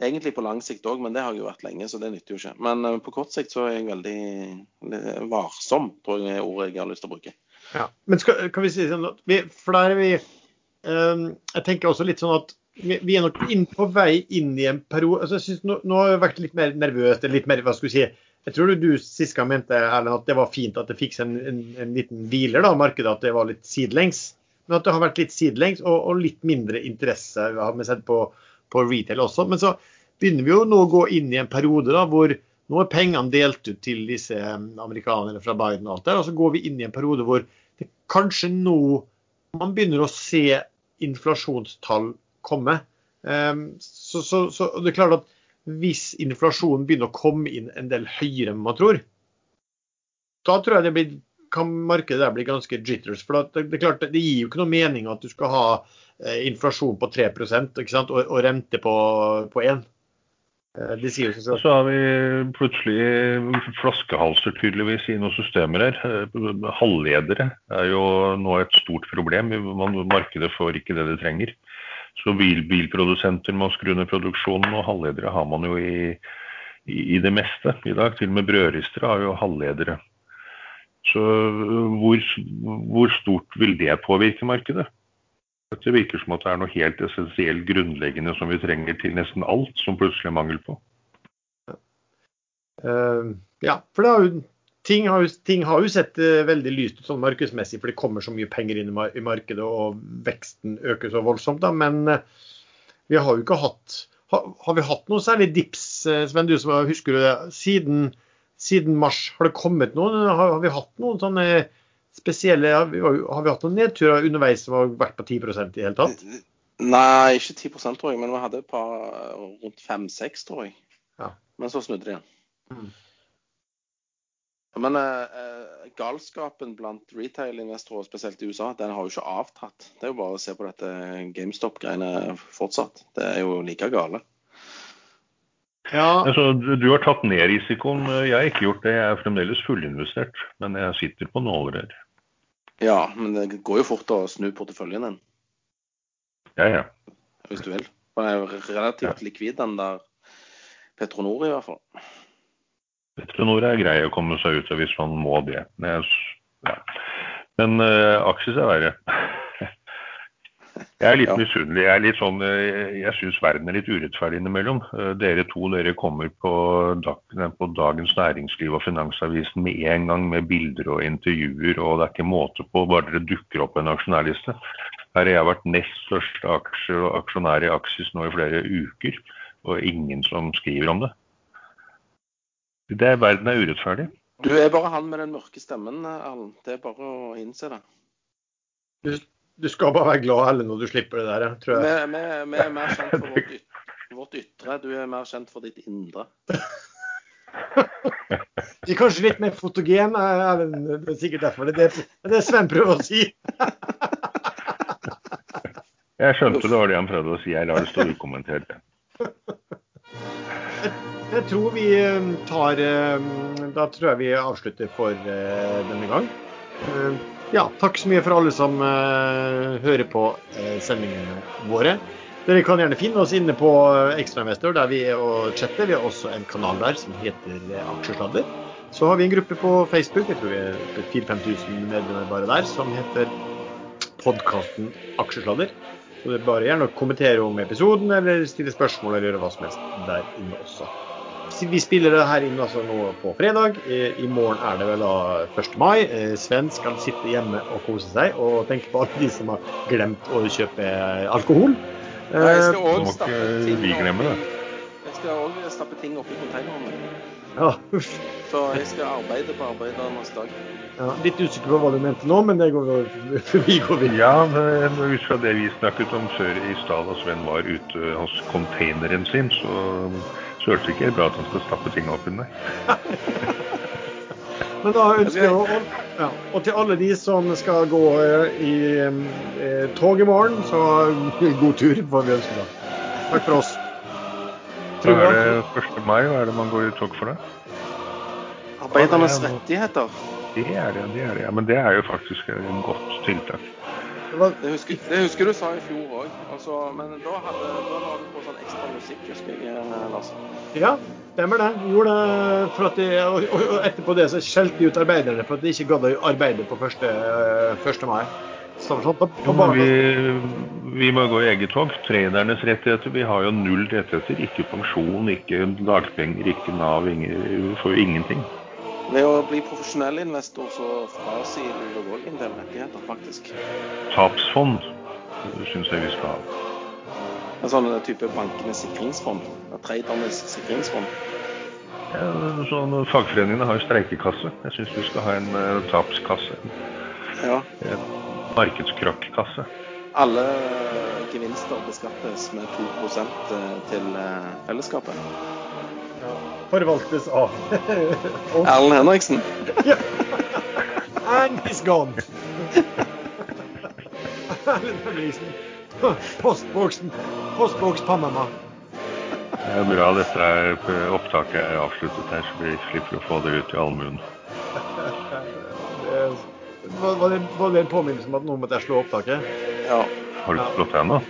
Egentlig på lang sikt òg, men det har jeg jo vært lenge, så det nytter jo ikke. Men uh, på kort sikt så er jeg veldig varsom, tror jeg er ordet jeg har lyst til å bruke. Ja, Men skal, kan vi si sånn at vi, for der er vi um, Jeg tenker også litt sånn at vi, vi er nok inn på vei inn i en periode altså jeg synes nå, nå, har jeg vært litt mer nervøs. litt mer, hva skal vi si, Jeg tror du sist gang mente Erlend, at det var fint at det fikk seg en, en, en, liten hviler, da, markedet. At det var litt sidelengs. Men at det har vært litt sidelengs og, og litt mindre interesse har vi sett på, på, retail også. Men så begynner vi jo nå å gå inn i en periode da, hvor nå er pengene delt ut til disse amerikanerne fra Biden og alt der, og så går vi inn i en periode hvor kanskje nå man begynner å se inflasjonstall komme. Um, så, så, så, det er klart at hvis inflasjonen begynner å komme inn en del høyere enn man tror, da tror jeg det blir, kan markedet der bli ganske jitters. For det, det, klart, det gir jo ikke noe mening at du skal ha eh, inflasjon på 3 og, og, rente på, på 1 Eh, de sier så, så har vi plutselig flaskehalser tydeligvis i noen systemer her. Eh, halvledere er jo nå et stort problem. Markedet får ikke det det trenger. Så bil, bilprodusenter må skru ned produksjonen, og halvledere har man jo i, i, i, det meste i dag. Til og med brødristere har jo halvledere. Så hvor, hvor stort vil det påvirke markedet? Dette virker som at det er noe helt essensielt grunnleggende som vi trenger til nesten alt, som plutselig er mangel på. Uh, ja, for det har jo, ting, har jo, ting har jo sett uh, veldig lyst ut sånn markedsmessig, for det kommer så mye penger inn i, markedet og veksten øker så voldsomt. da, Men uh, vi har jo ikke hatt ha, Har vi hatt noe særlig dips, Sven, du som husker det? Siden, siden mars, har det kommet noen? Har, har vi hatt noen sånne spesielle Har vi, har vi hatt noen nedturer underveis som har vært på 10% i det hele tatt? Nei, ikke 10 tror jeg, men vi hadde et par rundt 5-6, tror jeg. Ja. Men så snudde det igjen. Mm. Men eh, galskapen blant retail-investorer, spesielt i USA, den har jo ikke avtatt. Det er jo bare å se på dette GameStop-greiene fortsatt. Det er jo like gale. Ja. Altså, du har tatt ned risikoen. Jeg har ikke gjort det. Jeg er fremdeles fullinvestert. Men jeg sitter på nåler her. Ja, men det går jo fort å snu porteføljen din. Ja, ja. Hvis du vil. Den er jo relativt ja. likvid, den der Petronor i hvert fall. Petronor er grei å komme seg ut av hvis man må det. Men, ja. Men uh, aksjer er verre. Jeg er litt ja. misunnelig. Jeg, litt sånn, eh, jeg syns verden er litt urettferdig innimellom. Eh, dere to dere kommer på, på, Dagens Næringsliv og Finansavisen med en gang med bilder og intervjuer, og det er ikke måte på bare dere dukker opp en aksjonærliste. Her har jeg vært nest største aksjer og aksjonær i Aksis nå i flere uker, og ingen som skriver om det. Det er, verden er urettferdig. Du er bare han med den mørke stemmen, Erlend. Det er bare å innse det. Du, skal bare være glad Ellen, når du slipper det der, tror jeg. Vi, vi, vi er mer kjent for vårt, [laughs] yt vårt, ytre, du er mer kjent for ditt indre. [laughs] Du er kanskje litt mer fotogen, Erlend. Det er sikkert derfor. Det er det, det Sven prøver å si. [laughs] Jeg skjønte det var det han prøvde å si. Jeg lar det stå ukommentert. Jeg tror vi eh, tar eh, Da tror jeg vi avslutter for eh, denne gang. Ja, takk så mye for alle som hører på sendingene våre. Dere kan gjerne finne oss inne på Ekstrainvestor, der vi er og chatter. Vi har også en kanal der som heter Aksjesladder. Så har vi en gruppe på Facebook, jeg tror vi er 4000-5000 medlemmer bare der, som heter podkasten Aksjesladder. Så det er bare gjerne å kommentere om episoden, eller stille spørsmål, eller gjøre hva som helst der inne også vi spiller det her inn altså nå på fredag. I morgen er det vel da 1. mai. Eh, Sven skal sitte hjemme og kose seg og tenke på alle de som har glemt å kjøpe alkohol. Ja, jeg skal òg eh, stappe ting vi glemme det. Jeg skal òg stappe ting oppi containerne. Ja. Så jeg skal arbeide på arbeidernes dag. Ja, litt usikker på hva du mente nå, men det går [laughs] vi går vi. Ja, ut fra det vi snakket om før i stad, da Sven var ute hos containeren sin, så så er bra at han skal stappe ting opp under. [laughs] Men da ønsker jeg å ja, Og til alle de som skal gå eh, i eh, tog i morgen, så [laughs] god tur får vi ønske da. Takk for oss. Da er det 1. mai? Hva er det man går i tog for, da? Arbeidernes rettigheter. Det er det, det er det. Ja, men det er jo faktisk en godt tiltak. Det husker, det husker, du sa i fjor òg. Altså, men da, hadde, da la du på sånn ekstra musikk, husker jeg, eh, Lars. Ja, stemmer det. Gjorde det for at de, og, og, etterpå det så skjelte de ut arbeiderne for at de ikke gadd å arbeide på 1. Eh, mai. Sånn, på, på jo, vi, vi, må gå i eget tog. Trenernes rettigheter. Vi har jo null rettigheter. Ikke pensjon, ikke dagpenger, ikke Nav. Ingen, vi får jo ingenting. Ved å bli profesjonell investor så frasier du deg òg en del rettigheter, faktisk. Tapsfond syns jeg vi skal ha. En sånn type bankenes sikringsfond? Tradernes sikringsfond? Ja, sånn, Fagforeningene har jo streikekasse. Jeg syns du skal ha en uh, tapskasse. Ja. En markedskrokkkasse. Alle gevinster beskattes med 2 eh, til fellesskapet forvaltes av [laughs] Erlend Henriksen? [laughs] ja. And he's gone. [laughs] Erlend Henriksen. Postboksen. Postboks Panama. Det er bra dette er opptaket er avsluttet her, så vi slipper å få det ut i allmuen. Var, det, var det en påminnelse om at nå måtte jeg slå opptaket? Ja. Har du slått det ennå?